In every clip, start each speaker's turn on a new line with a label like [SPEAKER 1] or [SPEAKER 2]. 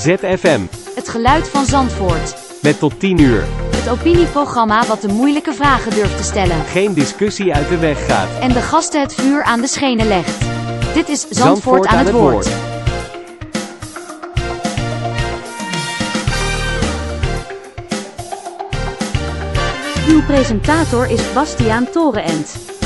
[SPEAKER 1] ZFM.
[SPEAKER 2] Het geluid van Zandvoort.
[SPEAKER 1] Met tot 10 uur.
[SPEAKER 2] Het opinieprogramma wat de moeilijke vragen durft te stellen.
[SPEAKER 1] Geen discussie uit de weg gaat.
[SPEAKER 2] En de gasten het vuur aan de schenen legt. Dit is Zandvoort, aan, het, woord. Uw presentator is Bastiaan Torenent.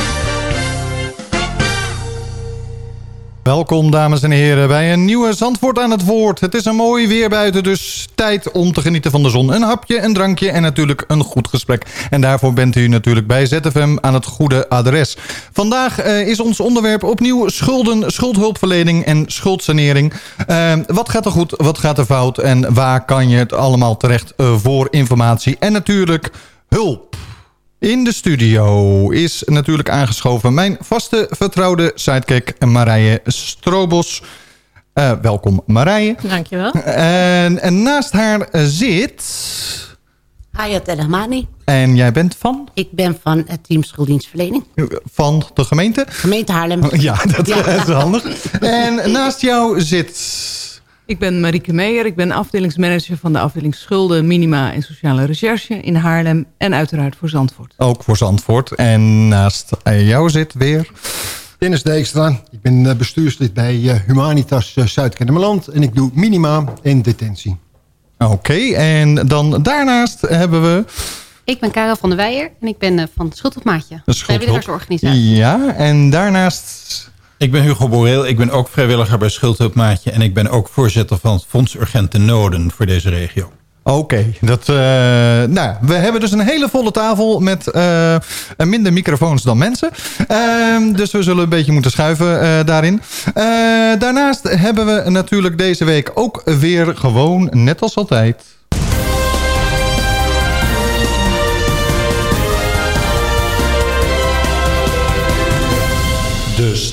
[SPEAKER 3] Welkom dames en heren bij een nieuwe Zandvoort aan het woord. Het is een mooi weer buiten, dus tijd om te genieten van de zon. Een hapje, een drankje en natuurlijk een goed gesprek. En daarvoor bent u natuurlijk bij ZFM aan het goede adres. Vandaag uh, is ons onderwerp opnieuw schulden, schuldhulpverlening en schuldsanering. Uh, wat gaat er goed, wat gaat er fout en waar kan je het allemaal terecht uh, voor informatie en natuurlijk hulp. In de studio is natuurlijk aangeschoven mijn vaste vertrouwde sidekick Marije Strobos. Uh, welkom Marije.
[SPEAKER 4] Dankjewel.
[SPEAKER 3] En, en naast haar zit...
[SPEAKER 5] Hayat El Hamani.
[SPEAKER 3] En jij bent van?
[SPEAKER 5] Ik ben van het team Schulddienstverlening.
[SPEAKER 3] Van de gemeente?
[SPEAKER 5] Gemeente Haarlem.
[SPEAKER 3] Ja, dat ja. is handig. En naast jou zit...
[SPEAKER 4] Ik ben Marieke Meijer. Ik ben afdelingsmanager van de afdeling Schulden, Minima en Sociale Recherche in Haarlem. En uiteraard voor Zandvoort.
[SPEAKER 3] Ook voor Zandvoort. En naast jou zit weer...
[SPEAKER 6] Dennis Dijkstra. Ik ben bestuurslid bij Humanitas Zuid-Kennemerland. En ik doe minima en detentie.
[SPEAKER 3] Oké, okay, en dan daarnaast hebben we...
[SPEAKER 7] Ik ben Karel van der Weijer en ik ben van Schuld op Maatje.
[SPEAKER 3] Vrijwilligersorganisatie. Ja, en daarnaast...
[SPEAKER 8] Ik ben Hugo Boreel, ik ben ook vrijwilliger bij Schuldhulpmaatje... en ik ben ook voorzitter van Fonds Urgente Noden voor deze regio.
[SPEAKER 3] Oké, dat. Uh, nou, we hebben dus een hele volle tafel met uh, minder microfoons dan mensen. Uh, dus we zullen een beetje moeten schuiven daarin. daarnaast hebben we natuurlijk deze week ook weer gewoon, net als altijd...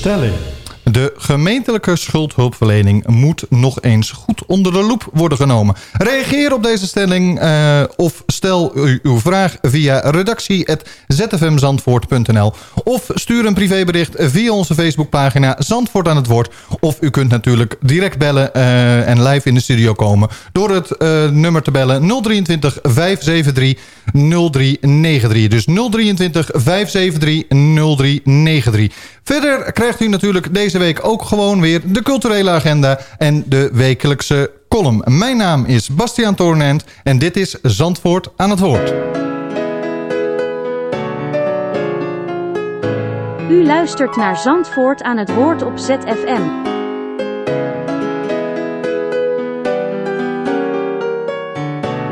[SPEAKER 3] stelling. De gemeentelijke schuldhulpverlening moet nog eens goed onder de loep worden genomen. Reageer op deze stelling uh, of stel uw vraag via redactie.zfmzandvoort.nl of stuur een privébericht via onze Facebookpagina Zandvoort aan het Woord. Of u kunt natuurlijk direct bellen uh, en live in de studio komen door het uh, nummer te bellen 023 573 0393. Dus 023 573 0393. Verder krijgt u natuurlijk deze week ook gewoon weer de culturele agenda en de wekelijkse column. Mijn naam is Bastiaan Toornent en dit is Zandvoort aan het woord.
[SPEAKER 2] U luistert naar Zandvoort aan het woord op ZFM.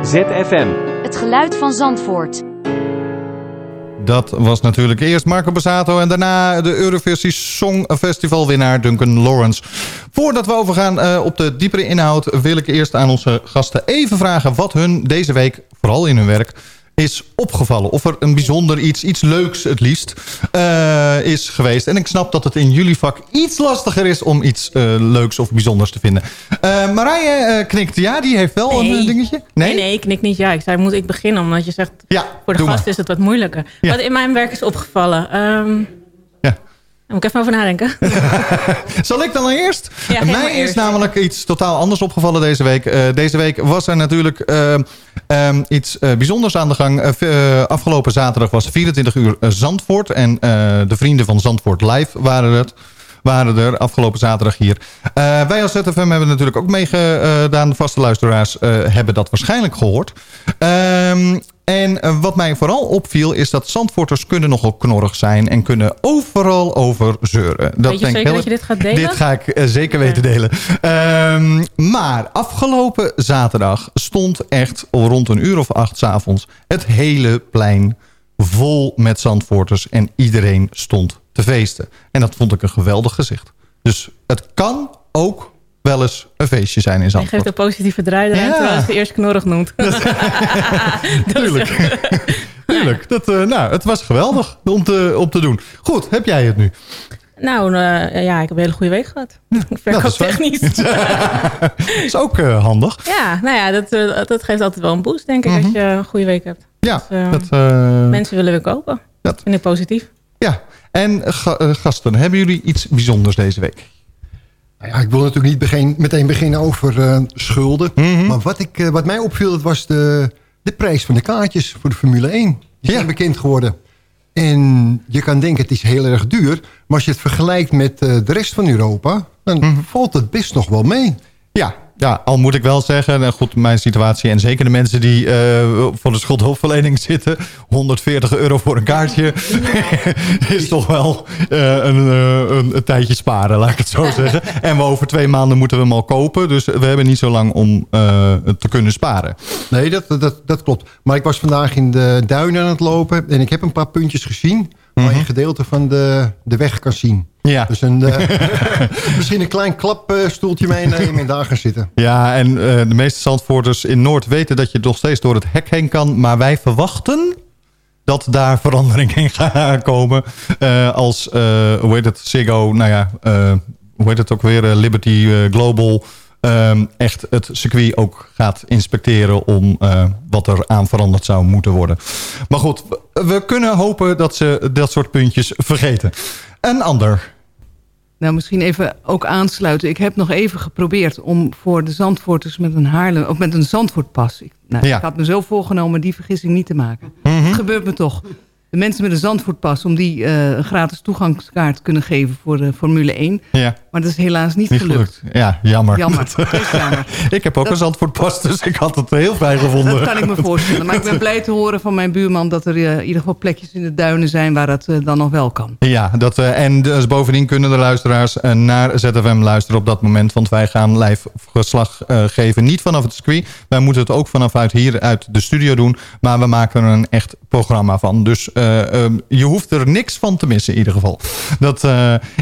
[SPEAKER 1] ZFM.
[SPEAKER 2] Het geluid van Zandvoort.
[SPEAKER 3] Dat was natuurlijk eerst Marco Bassato en daarna de Eurovisie Songfestival winnaar Duncan Lawrence. Voordat we overgaan uh, op de diepere inhoud wil ik eerst aan onze gasten even vragen wat hun deze week, vooral in hun werk, is opgevallen. Of er een bijzonder iets, iets leuks het liefst, uh, is geweest. En ik snap dat het in jullie vak iets lastiger is om iets uh, leuks of bijzonders te vinden. Uh, Marije knikt ja, die heeft wel
[SPEAKER 4] nee.
[SPEAKER 3] een dingetje.
[SPEAKER 4] Nee? nee, nee, ik knik niet ja. Ik zei, moet ik beginnen? Omdat je zegt,
[SPEAKER 3] ja,
[SPEAKER 4] voor de gast
[SPEAKER 3] maar.
[SPEAKER 4] is het wat moeilijker. Ja. Wat in mijn werk is opgevallen... Um. Moet ik even over nadenken.
[SPEAKER 3] Zal ik dan eerst?
[SPEAKER 4] Ja,
[SPEAKER 3] Mij is namelijk iets totaal anders opgevallen deze week. Uh, deze week was er natuurlijk uh, um, iets uh, bijzonders aan de gang. afgelopen zaterdag was 24 uur Zandvoort. En de vrienden van Zandvoort Live waren het waren er afgelopen zaterdag hier. Uh, wij als ZFM hebben natuurlijk ook meegedaan. De vaste luisteraars uh, hebben dat waarschijnlijk gehoord. Um, en uh, wat mij vooral opviel is dat Zandvoorters kunnen nogal knorrig zijn... en kunnen overal over zeuren. Dat
[SPEAKER 4] Weet je
[SPEAKER 3] denk
[SPEAKER 4] zeker
[SPEAKER 3] heel...
[SPEAKER 4] dat je dit gaat delen?
[SPEAKER 3] Dit ga ik uh, zeker weten delen. Um, maar afgelopen zaterdag stond echt rond een uur of acht 's avonds... het hele plein vol met Zandvoorters en iedereen stond te feesten. En dat vond ik een geweldig gezicht. Dus het kan ook wel eens een feestje zijn in Zandvoort.
[SPEAKER 4] Hij geeft een positieve draai eraan, ja. terwijl hij het eerst knorrig noemt.
[SPEAKER 3] Tuurlijk. Tuurlijk. Dat, uh, nou, het was geweldig om te, om te doen. Goed, heb jij het nu?
[SPEAKER 4] Nou, uh, ja, ik heb een hele goede week gehad. Verkooptechnisch.
[SPEAKER 3] Dat is ook uh, handig.
[SPEAKER 4] Ja, nou ja, dat, uh, dat geeft altijd wel een boost, denk ik, mm -hmm. als je een goede week hebt.
[SPEAKER 3] Ja.
[SPEAKER 4] Dus,
[SPEAKER 3] dat,
[SPEAKER 4] mensen willen weer kopen. Dat vind ik positief.
[SPEAKER 3] Ja, en gasten, hebben jullie iets bijzonders deze week?
[SPEAKER 6] Nou ja, ik wil natuurlijk niet begin, meteen beginnen over eh, schulden.
[SPEAKER 3] Mhm.
[SPEAKER 6] Maar wat, ik, eh, wat mij opviel, dat was de, de prijs van de kaartjes voor de Formule 1. Die zijn
[SPEAKER 3] Ja.
[SPEAKER 6] bekend geworden. En je kan denken, het is heel erg duur. Maar als je het vergelijkt met eh, de rest van Europa... dan
[SPEAKER 3] Mhm.
[SPEAKER 6] valt het best nog wel mee.
[SPEAKER 3] Ja, ja, al moet ik wel zeggen, en goed, mijn situatie... en zeker de mensen die eh, voor de schuldhulpverlening zitten... 140 euro voor een kaartje... is toch wel eh, een, eh, een, een tijdje sparen, laat ik het zo zeggen. En we over twee maanden moeten we hem al kopen. Dus we hebben niet zo lang om te kunnen sparen.
[SPEAKER 6] Nee, dat, dat, dat klopt. Maar ik was vandaag in de duinen aan het lopen... en ik heb een paar puntjes gezien... waar je een gedeelte van de, de weg kan zien.
[SPEAKER 3] Ja.
[SPEAKER 6] Dus een, eh, misschien een klein klapstoeltje meenemen en daar gaan zitten.
[SPEAKER 3] Ja, en eh, de meeste zandvoorters in Noord weten dat je nog steeds door het hek heen kan. Maar wij verwachten dat daar verandering in gaat komen. Eh, als, hoe heet het, Ziggo, nou ja, hoe heet het ook weer, Liberty Global... ehm, echt het circuit ook gaat inspecteren om eh, wat er aan veranderd zou moeten worden. Maar goed, we- kunnen hopen dat ze dat soort puntjes vergeten. Een ander.
[SPEAKER 4] Nou, misschien even ook aansluiten. Ik heb nog even geprobeerd om voor de Zandvoorters met een Haarlem... of met een Zandvoortpas... Ik, nou,
[SPEAKER 3] Ja.
[SPEAKER 4] ik had me zo voorgenomen die vergissing niet te maken.
[SPEAKER 3] Mhm.
[SPEAKER 4] Het gebeurt me toch. De mensen met een Zandvoortpas... om die eh, een gratis toegangskaart kunnen geven voor de Formule 1.
[SPEAKER 3] Ja,
[SPEAKER 4] Maar dat is helaas niet,
[SPEAKER 3] niet
[SPEAKER 4] gelukt.
[SPEAKER 3] gelukt. Ja, jammer.
[SPEAKER 4] Jammer, jammer.
[SPEAKER 3] Ik heb ook
[SPEAKER 4] Dat-
[SPEAKER 3] een Zandvoortpas, dus ik had het heel fijn gevonden.
[SPEAKER 4] Dat kan ik me voorstellen. Maar ik ben blij te horen van mijn buurman... dat er eh, in ieder geval plekjes in de duinen zijn... waar dat eh, dan nog wel kan.
[SPEAKER 3] Ja, dat, eh, en dus bovendien kunnen de luisteraars naar ZFM luisteren op dat moment. Want wij gaan live verslag eh, geven. Niet vanaf het circuit. Wij moeten het ook vanaf uit hier uit de studio doen. Maar we maken er een echt programma van. Dus eh, ehm, je hoeft er niks van te missen in ieder geval. Dat,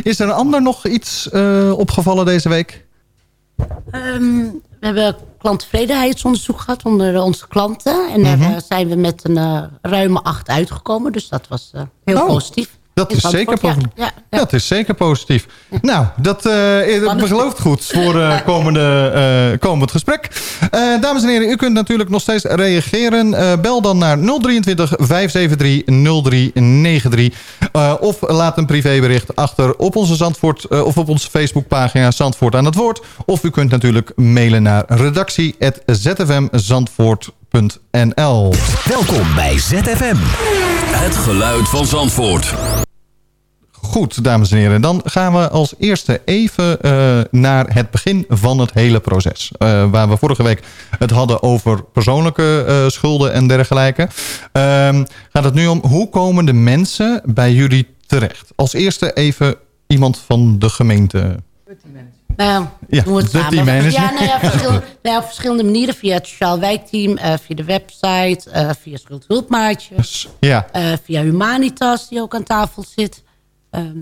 [SPEAKER 3] is er een ander nog iets eh, opgevallen deze week?
[SPEAKER 5] Ehm, we hebben klanttevredenheidsonderzoek gehad onder onze klanten. En
[SPEAKER 3] Mhm.
[SPEAKER 5] daar eh, zijn we met een eh, ruime acht uitgekomen. Dus dat was eh, heel
[SPEAKER 3] Oh,
[SPEAKER 5] positief.
[SPEAKER 3] Dat is zeker positief.
[SPEAKER 5] Ja, ja, ja.
[SPEAKER 3] Dat is zeker positief. Nou, dat eh
[SPEAKER 5] Spannend.
[SPEAKER 3] belooft goed voor eh, komende, eh, komend gesprek. Eh, dames en heren, u kunt natuurlijk nog steeds reageren. Eh, bel dan naar 023 573 0393. Eh, of laat een privébericht achter op onze Zandvoort eh, of op onze Facebookpagina Zandvoort aan het woord. Of u kunt natuurlijk mailen naar redactie@zfmzandvoort.nl.
[SPEAKER 9] Welkom bij ZFM. Het geluid van Zandvoort.
[SPEAKER 3] Goed, dames en heren. Dan gaan we als eerste even eh, naar het begin van het hele proces. Eh, waar we vorige week het hadden over persoonlijke eh, schulden en dergelijke. Ehm, gaat het nu om hoe komen de mensen bij jullie terecht? Als eerste even iemand van de gemeente.
[SPEAKER 5] Nou ja, doen we het samen. Ja, nou ja, verschillende, nou ja, op verschillende manieren. Via het sociaal wijkteam, via de website, via schuldhulpmaatje.
[SPEAKER 3] Dus, ja,
[SPEAKER 5] via Humanitas, die ook aan tafel zit. Ehm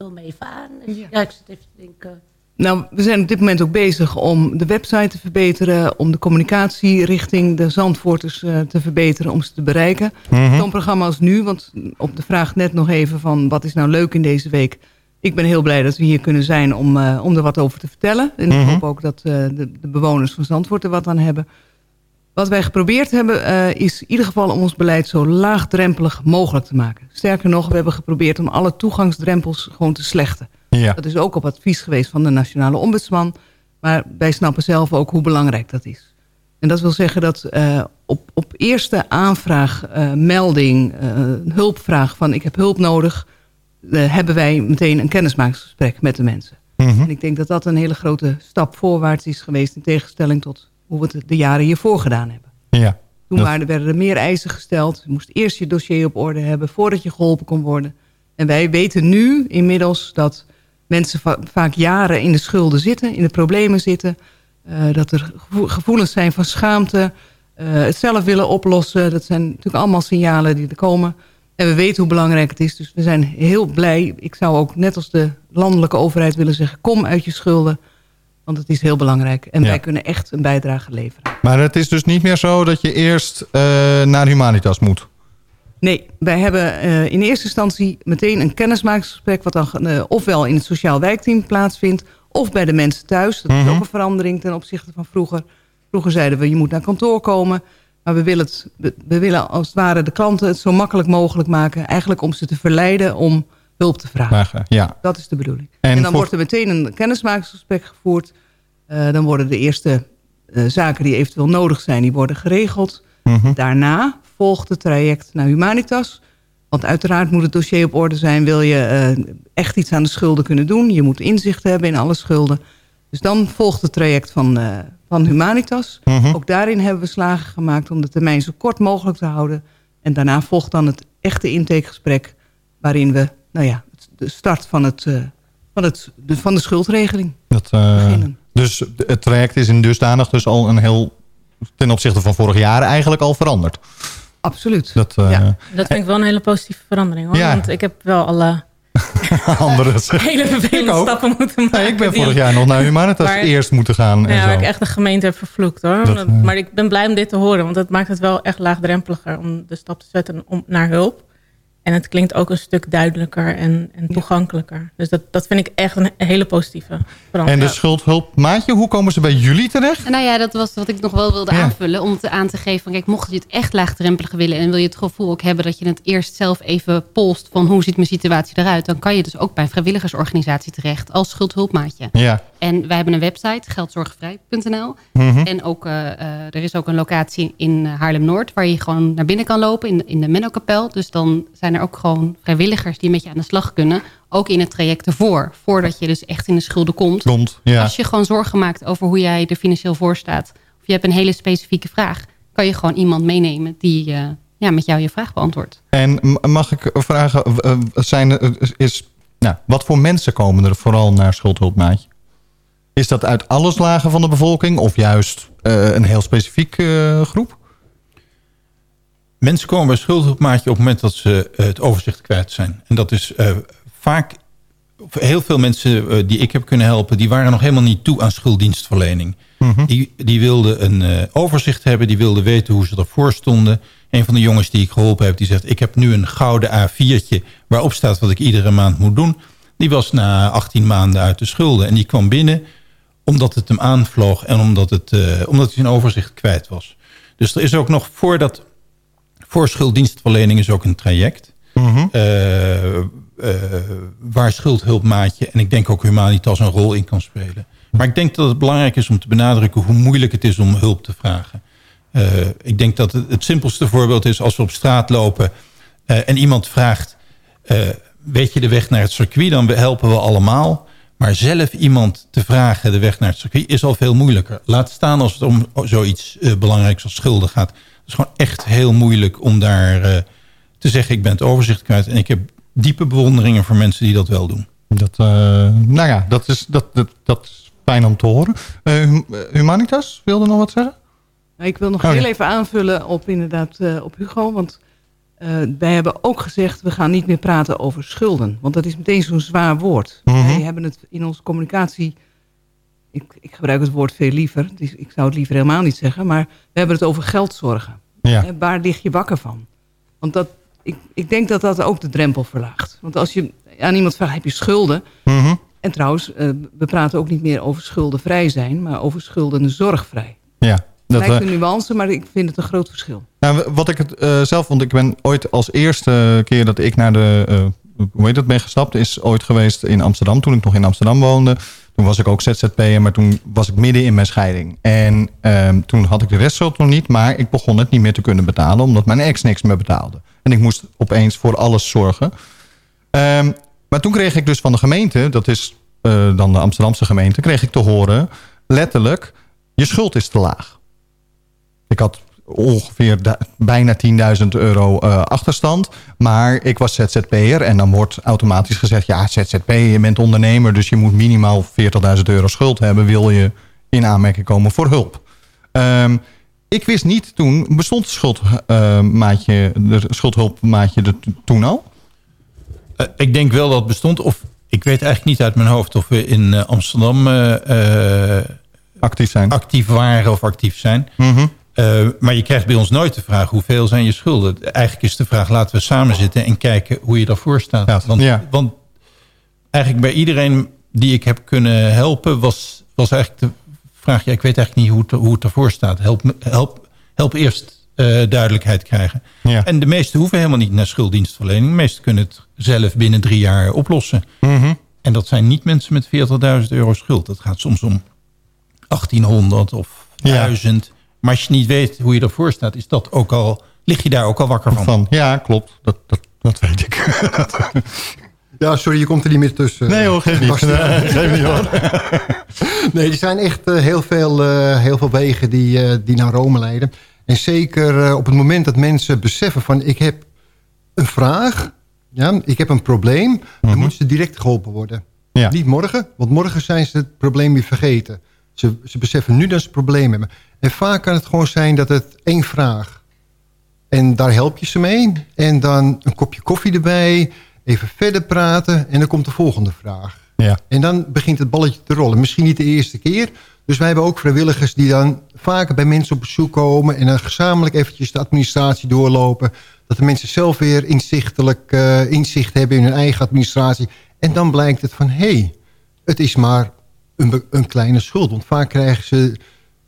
[SPEAKER 5] vul me even aan. Ja. ik zit even te denken.
[SPEAKER 4] Nou, we zijn op dit moment ook bezig om de website te verbeteren... om de communicatie richting de Zandvoorters eh, te verbeteren... om ze te bereiken. Zo'n programma als nu, want op de vraag net nog even... van wat is nou leuk in deze week... Ik ben heel blij dat we hier kunnen zijn om, eh, om er wat over te vertellen. En ik hoop ook dat eh, de, de bewoners van Zandvoort er wat aan hebben. Wat wij geprobeerd hebben eh, is in ieder geval om ons beleid zo laagdrempelig mogelijk te maken. Sterker nog, we hebben geprobeerd om alle toegangsdrempels gewoon te slechten.
[SPEAKER 3] ja.
[SPEAKER 4] Dat is ook op advies geweest van de Nationale Ombudsman. Maar wij snappen zelf ook hoe belangrijk dat is. En dat wil zeggen dat eh, op, op eerste aanvraag, eh, melding, hulpvraag van ik heb hulp nodig... hebben wij meteen een kennismakingsgesprek met de mensen.
[SPEAKER 3] Mhm.
[SPEAKER 4] En ik denk dat dat een hele grote stap voorwaarts is geweest... in tegenstelling tot hoe we het de jaren hiervoor gedaan hebben.
[SPEAKER 3] ja.
[SPEAKER 4] Toen
[SPEAKER 3] Dat-
[SPEAKER 4] waren, werden er meer eisen gesteld. Je moest eerst je dossier op orde hebben voordat je geholpen kon worden. En wij weten nu inmiddels dat mensen va- vaak jaren in de schulden zitten, in de problemen zitten. eh, dat er gevo- gevoelens zijn van schaamte, eh, het zelf willen oplossen. Dat zijn natuurlijk allemaal signalen die er komen. En we weten hoe belangrijk het is, dus we zijn heel blij. Ik zou ook net als de landelijke overheid willen zeggen... kom uit je schulden, want het is heel belangrijk. En
[SPEAKER 3] Ja.
[SPEAKER 4] wij kunnen echt een bijdrage leveren.
[SPEAKER 3] Maar het is dus niet meer zo dat je eerst eh, naar Humanitas moet.
[SPEAKER 4] Nee, wij hebben eh, in eerste instantie meteen een kennismakingsgesprek... wat dan eh, ofwel in het sociaal wijkteam plaatsvindt... of bij de mensen thuis. Dat is ook een verandering ten opzichte van vroeger. Vroeger zeiden we, je moet naar kantoor komen. Maar we willen, het, we, we willen als het ware de klanten het zo makkelijk mogelijk maken... eigenlijk om ze te verleiden om hulp te vragen.
[SPEAKER 3] Ja.
[SPEAKER 4] Dat is de bedoeling.
[SPEAKER 3] En
[SPEAKER 4] En, dan
[SPEAKER 3] voor-
[SPEAKER 4] wordt er meteen een kennismakingsgesprek gevoerd. Eh, dan worden de eerste eh, zaken die eventueel nodig zijn, die worden geregeld.
[SPEAKER 3] Mhm.
[SPEAKER 4] Daarna volgt het traject naar Humanitas. Want uiteraard moet het dossier op orde zijn. Wil je eh, echt iets aan de schulden kunnen doen. Je moet inzicht hebben in alle schulden. Dus dan volgt het traject van, van Humanitas.
[SPEAKER 3] Mhm.
[SPEAKER 4] Ook daarin hebben we slagen gemaakt om de termijn zo kort mogelijk te houden. En daarna volgt dan het echte intakegesprek... waarin we nou ja, de start van, het, eh, van, het, de, van de schuldregeling
[SPEAKER 3] Dat, eh,
[SPEAKER 4] beginnen.
[SPEAKER 3] dus het traject is in dusdanig dus al een heel... ten opzichte van vorig jaar eigenlijk al veranderd.
[SPEAKER 4] Absoluut.
[SPEAKER 3] Dat, eh,
[SPEAKER 4] Ja.
[SPEAKER 10] Dat vind ik wel een hele positieve verandering hoor.
[SPEAKER 3] Ja.
[SPEAKER 10] Want ik heb wel alle
[SPEAKER 3] andere
[SPEAKER 10] hele vervelende stappen moeten maken.
[SPEAKER 3] Ik ben vorig jaar nog naar Humanitas
[SPEAKER 10] Maar-
[SPEAKER 3] eerst moeten gaan. En
[SPEAKER 10] Ja, waar
[SPEAKER 3] zo.
[SPEAKER 10] ik echt de gemeente heb vervloekt hoor.
[SPEAKER 3] Dat,
[SPEAKER 10] Dat- Maar ik ben blij om dit te horen. Want het maakt het wel echt laagdrempeliger om de stap te zetten om, naar hulp. En het klinkt ook een stuk duidelijker en, en toegankelijker. Dus dat, dat vind ik echt een hele positieve
[SPEAKER 3] En
[SPEAKER 10] verandering.
[SPEAKER 3] de schuldhulpmaatje, hoe komen ze bij jullie terecht?
[SPEAKER 7] Nou ja, dat was wat ik nog wel wilde
[SPEAKER 3] Ja.
[SPEAKER 7] aanvullen. Om te aan te geven van kijk, mocht je het echt laagdrempelig willen... en wil je het gevoel ook hebben dat je het eerst zelf even polst... van hoe ziet mijn situatie eruit... dan kan je dus ook bij een vrijwilligersorganisatie terecht als schuldhulpmaatje.
[SPEAKER 3] Ja.
[SPEAKER 7] En wij hebben een website, geldzorgvrij.nl.
[SPEAKER 3] Mhm.
[SPEAKER 7] En ook, eh, eh, er is ook een locatie in eh, Haarlem-Noord... waar je gewoon naar binnen kan lopen in, de- in de Menno-kapel. Dus dan zijn er ook gewoon vrijwilligers die met je aan de slag kunnen. Ook in het traject ervoor. Voordat je dus echt in de schulden komt.
[SPEAKER 3] Komt, ja.
[SPEAKER 7] Als je gewoon zorgen maakt over hoe jij er financieel voor staat... of je hebt een hele specifieke vraag... kan je gewoon iemand meenemen die eh, ja, met jou je vraag beantwoordt.
[SPEAKER 3] En mag ik vragen, zijn, is, nou, wat voor mensen komen er vooral naar schuldhulpmaatje? Is dat uit alle lagen van de bevolking of juist eh, een heel specifiek eh, groep?
[SPEAKER 8] Mensen komen bij schuldhulpmaatje op het moment dat ze eh, het overzicht kwijt zijn. En dat is eh, vaak... Heel veel mensen eh, die ik heb kunnen helpen... die waren nog helemaal niet toe aan schulddienstverlening. Die, die wilden een overzicht hebben. Die wilden weten hoe ze ervoor stonden. Een van de jongens die ik geholpen heb... die zegt, ik heb nu een gouden A4'tje... waarop staat wat ik iedere maand moet doen. Die was na 18 maanden uit de schulden. En die kwam binnen omdat het hem aanvloog... en omdat, het, omdat hij zijn overzicht kwijt was. Dus er is ook nog voordat voor schulddienstverlening is ook een traject. eh, eh, waar schuldhulpmaatje en ik denk ook Humanitas een rol in kan spelen. Maar ik denk dat het belangrijk is om te benadrukken hoe moeilijk het is om hulp te vragen. Eh, ik denk dat het, het simpelste voorbeeld is als we op straat lopen en iemand vraagt... weet je de weg naar het circuit, dan helpen we allemaal. Maar zelf iemand te vragen de weg naar het circuit is al veel moeilijker. Laat staan als het om zoiets belangrijks als schulden gaat. Het is gewoon echt heel moeilijk om daar eh, te zeggen... ik ben het overzicht kwijt. En ik heb diepe bewonderingen voor mensen die dat wel doen.
[SPEAKER 3] Dat, eh, nou ja, dat is, dat, dat, dat is fijn om te horen. Eh, eh, Humanitas, wilde nog wat zeggen?
[SPEAKER 4] Nou, ik wil nog
[SPEAKER 3] Oh,
[SPEAKER 4] heel
[SPEAKER 3] ja.
[SPEAKER 4] even aanvullen op inderdaad eh, op Hugo. Want eh, wij hebben ook gezegd, we gaan niet meer praten over schulden. Want dat is meteen zo'n zwaar woord.
[SPEAKER 3] Mhm.
[SPEAKER 4] Wij hebben het in onze communicatie... Ik, ik gebruik het woord veel liever. Dus ik zou het liever helemaal niet zeggen. Maar we hebben het over geldzorgen.
[SPEAKER 3] Ja.
[SPEAKER 4] En waar lig je wakker van? Want dat, ik, ik denk dat dat ook de drempel verlaagt. Want als je aan iemand vraagt, heb je schulden?
[SPEAKER 3] Mhm.
[SPEAKER 4] En trouwens, eh, we praten ook niet meer over schuldenvrij zijn... maar over schulden zorgvrij.
[SPEAKER 3] Ja. Dat,
[SPEAKER 4] Lijkt
[SPEAKER 3] eh,
[SPEAKER 4] een nuance, maar ik vind het een groot verschil.
[SPEAKER 3] Nou, wat ik het eh, zelf vond, ik ben ooit als eerste keer dat ik naar de, hoe heet dat, ben gestapt, is ooit geweest in Amsterdam, toen ik nog in Amsterdam woonde. Toen was ik ook ZZP'er, maar toen was ik midden in mijn scheiding. En ehm, toen had ik de restschuld nog niet, maar ik begon het niet meer te kunnen betalen, omdat mijn ex niks meer betaalde. En ik moest opeens voor alles zorgen. Ehm, maar toen kreeg ik dus van de gemeente, dat is eh, dan de Amsterdamse gemeente, kreeg ik te horen, letterlijk, je schuld is te laag. Ik had ongeveer da- bijna 10.000 euro eh, achterstand. Maar ik was ZZP'er en dan wordt automatisch gezegd... ja, ZZP, je bent ondernemer... dus je moet minimaal 40.000 euro schuld hebben... wil je in aanmerking komen voor hulp. Ehm, ik wist niet toen, bestond schuldmaatje, de schuldhulpmaatje er to- toen al?
[SPEAKER 8] Eh, ik denk wel dat het bestond. Of ik weet eigenlijk niet uit mijn hoofd of we in eh, Amsterdam eh, eh,
[SPEAKER 3] actief zijn.
[SPEAKER 8] Actief waren of actief zijn.
[SPEAKER 3] Mhm.
[SPEAKER 8] Eh, maar je krijgt bij ons nooit de vraag hoeveel zijn je schulden. Eigenlijk is de vraag laten we samen zitten en kijken hoe je daarvoor staat. want,
[SPEAKER 3] ja.
[SPEAKER 8] want eigenlijk bij iedereen die ik heb kunnen helpen was, was eigenlijk de vraag... Ja, ik weet eigenlijk niet hoe het, hoe het ervoor staat. Help, help, help eerst eh, duidelijkheid krijgen.
[SPEAKER 3] Ja.
[SPEAKER 8] En de meesten hoeven helemaal niet naar schulddienstverlening. De meesten kunnen het zelf binnen drie jaar oplossen.
[SPEAKER 3] Mhm.
[SPEAKER 8] En dat zijn niet mensen met 40.000 euro schuld. Dat gaat soms om 1800 of
[SPEAKER 3] Ja.
[SPEAKER 8] 1000. Maar als je niet weet hoe je ervoor staat, is dat ook al, lig je daar ook al wakker van.
[SPEAKER 3] Van, ja, klopt. Dat, dat, dat weet ik.
[SPEAKER 6] Ja, sorry, je komt er niet meer tussen.
[SPEAKER 3] Nee hoor, geef niet. Nee, geef niet hoor.
[SPEAKER 6] Nee, er zijn echt eh, heel, veel, eh, heel veel wegen die, eh, die naar Rome leiden. En zeker eh, op het moment dat mensen beseffen van... ik heb een vraag, ja, ik heb een probleem... dan moeten ze direct geholpen worden.
[SPEAKER 3] Ja.
[SPEAKER 6] Niet morgen, want morgen zijn ze het probleem weer vergeten. Ze, ze beseffen nu dat ze een probleem hebben. En vaak kan het gewoon zijn dat het één vraag... en daar help je ze mee. En dan een kopje koffie erbij... even verder praten en dan komt de volgende vraag.
[SPEAKER 3] Ja.
[SPEAKER 6] En dan begint het balletje te rollen. Misschien niet de eerste keer. Dus wij hebben ook vrijwilligers die dan vaker bij mensen op bezoek komen... en dan gezamenlijk eventjes de administratie doorlopen. Dat de mensen zelf weer inzichtelijk eh, inzicht hebben in hun eigen administratie. En dan blijkt het van, hé, hey, het is maar een, een kleine schuld. Want vaak krijgen ze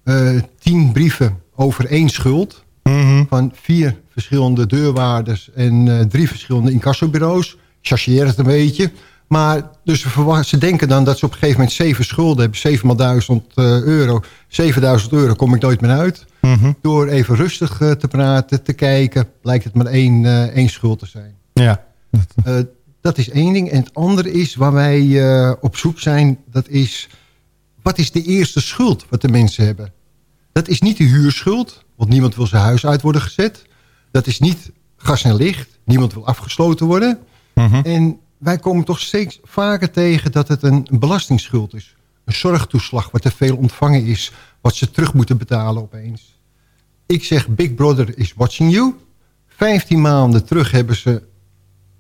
[SPEAKER 6] eh, tien brieven over één schuld...
[SPEAKER 3] Mhm.
[SPEAKER 6] van vier verschillende deurwaarders en eh, drie verschillende incassobureaus. Chargeer het een beetje. Maar dus ze, denken dan dat ze op een gegeven moment zeven schulden hebben. Zeven maal duizend eh, euro. 7000 euro kom ik nooit meer uit.
[SPEAKER 3] Mhm.
[SPEAKER 6] Door even rustig te praten, te kijken... blijkt het maar één, één schuld te zijn.
[SPEAKER 3] Ja.
[SPEAKER 6] Dat is één ding. En het andere is waar wij op zoek zijn... dat is, wat is de eerste schuld wat de mensen hebben? Dat is niet de huurschuld, want niemand wil zijn huis uit worden gezet. Dat is niet gas en licht, niemand wil afgesloten worden.
[SPEAKER 3] Mhm.
[SPEAKER 6] En wij komen toch steeds vaker tegen dat het een belastingsschuld is. Een zorgtoeslag wat te veel ontvangen is, wat ze terug moeten betalen opeens. Ik zeg, Big Brother is watching you. 15 maanden terug hebben ze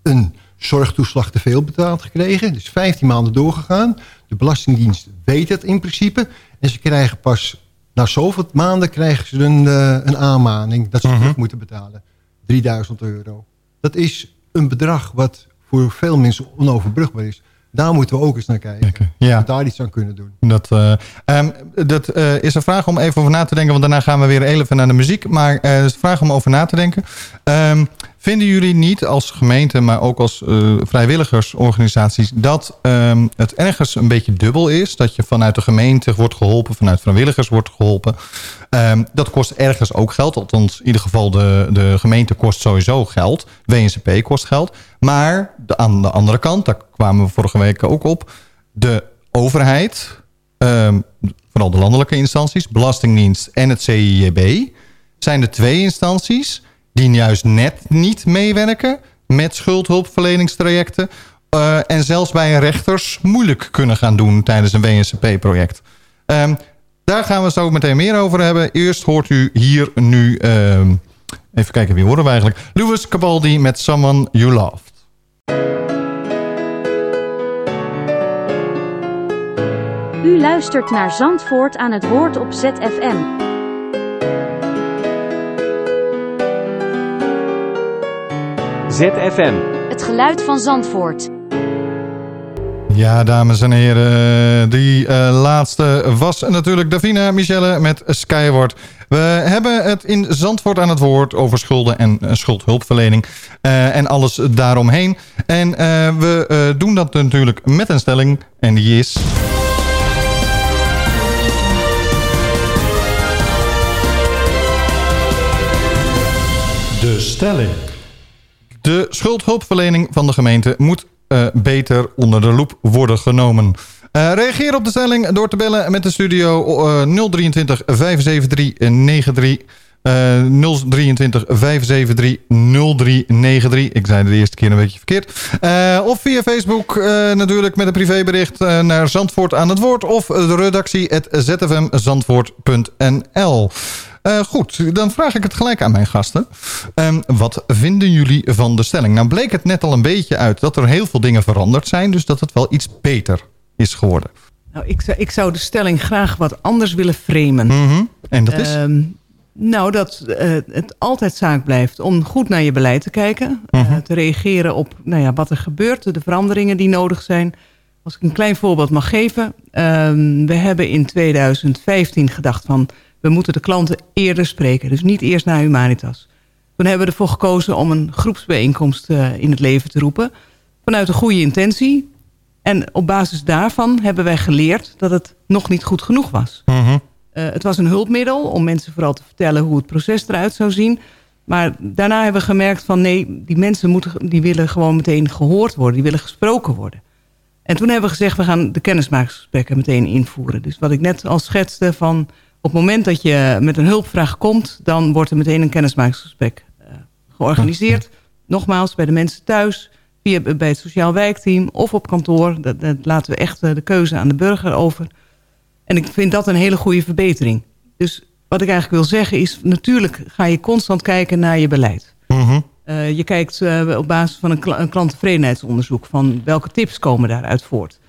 [SPEAKER 6] een zorgtoeslag te veel betaald gekregen. Dus 15 maanden doorgegaan. De Belastingdienst weet het in principe. En ze krijgen pas na zoveel maanden krijgen ze een, eh, een aanmaning dat ze
[SPEAKER 3] Mhm.
[SPEAKER 6] terug moeten betalen. 3000 euro. Dat is een bedrag wat voor veel mensen onoverbrugbaar is. Daar moeten we ook eens naar kijken.
[SPEAKER 3] Ja.
[SPEAKER 6] We daar iets aan kunnen doen.
[SPEAKER 3] Dat, eh, ehm, dat eh, is een vraag om even over na te denken. Want daarna gaan we weer even naar de muziek. Maar het is een vraag om over na te denken. Ehm, vinden jullie niet als gemeente, maar ook als eh, vrijwilligersorganisaties... dat ehm, het ergens een beetje dubbel is? Dat je vanuit de gemeente wordt geholpen, vanuit vrijwilligers wordt geholpen. Ehm, dat kost ergens ook geld. Althans, in ieder geval de, de gemeente kost sowieso geld. WNCP kost geld. Maar de, aan de andere kant, daar kwamen we vorige week ook op... de overheid, ehm, vooral de landelijke instanties... Belastingdienst en het CIJB... zijn de twee instanties die juist net niet meewerken... met schuldhulpverleningstrajecten... eh, en zelfs bij rechters moeilijk kunnen gaan doen tijdens een WNCP-project. Ehm, daar gaan we zo meteen meer over hebben. Eerst hoort u hier nu... ehm, even kijken, wie horen we eigenlijk? Louis Cabaldi met Someone You Loved.
[SPEAKER 2] U luistert naar Zandvoort aan het woord op ZFM.
[SPEAKER 1] ZFM.
[SPEAKER 2] Het geluid van Zandvoort.
[SPEAKER 3] Ja, dames en heren. Die eh, laatste was natuurlijk Davina Michelle met Skyward. We hebben het in Zandvoort aan het woord over schulden en eh, schuldhulpverlening. eh, en alles daaromheen. En eh, we eh, doen dat natuurlijk met een stelling. En die is... De stelling. De schuldhulpverlening van de gemeente moet eh, beter onder de loep worden genomen. Eh, reageer op de stelling door te bellen met de studio eh 023 573 93 eh 023 573 0393. Ik zei de eerste keer een beetje verkeerd. Eh, of via Facebook natuurlijk met een privébericht naar Zandvoort aan het woord. Of de redactie at zfmzandvoort.nl. Eh, goed, dan vraag ik het gelijk aan mijn gasten. Ehm, wat vinden jullie van de stelling? Nou bleek het net al een beetje uit dat er heel veel dingen veranderd zijn. Dus dat het wel iets beter is geworden.
[SPEAKER 4] Nou, ik, zou, ik zou de stelling graag wat anders willen framen.
[SPEAKER 3] Mhm. En dat is?
[SPEAKER 4] Ehm, nou, dat eh, het altijd zaak blijft om goed naar je beleid te kijken.
[SPEAKER 3] Mhm.
[SPEAKER 4] eh, te reageren op nou ja, wat er gebeurt, de veranderingen die nodig zijn. Als ik een klein voorbeeld mag geven. ehm, we hebben in 2015 gedacht van... we moeten de klanten eerder spreken. Dus niet eerst naar Humanitas. Toen hebben we ervoor gekozen om een groepsbijeenkomst uh, in het leven te roepen. Vanuit een goede intentie. En op basis daarvan hebben wij geleerd dat het nog niet goed genoeg was.
[SPEAKER 3] Mhm.
[SPEAKER 4] Uh, het was een hulpmiddel om mensen vooral te vertellen hoe het proces eruit zou zien. Maar daarna hebben we gemerkt van nee, die mensen moeten, die willen gewoon meteen gehoord worden. Die willen gesproken worden. En toen hebben we gezegd, we gaan de kennismakingsgesprekken meteen invoeren. Dus wat ik net al schetste van op het moment dat je met een hulpvraag komt... dan wordt er meteen een kennismakingsgesprek uh, georganiseerd. Nogmaals, bij de mensen thuis, via, bij het sociaal wijkteam of op kantoor. Dat, dat laten we echt uh, de keuze aan de burger over. En ik vind dat een hele goede verbetering. Dus wat ik eigenlijk wil zeggen is... natuurlijk ga je constant kijken naar je beleid.
[SPEAKER 3] Mhm.
[SPEAKER 4] Uh, je kijkt uh, op basis van een, kl een klanttevredenheidsonderzoek... van welke tips komen daaruit voort.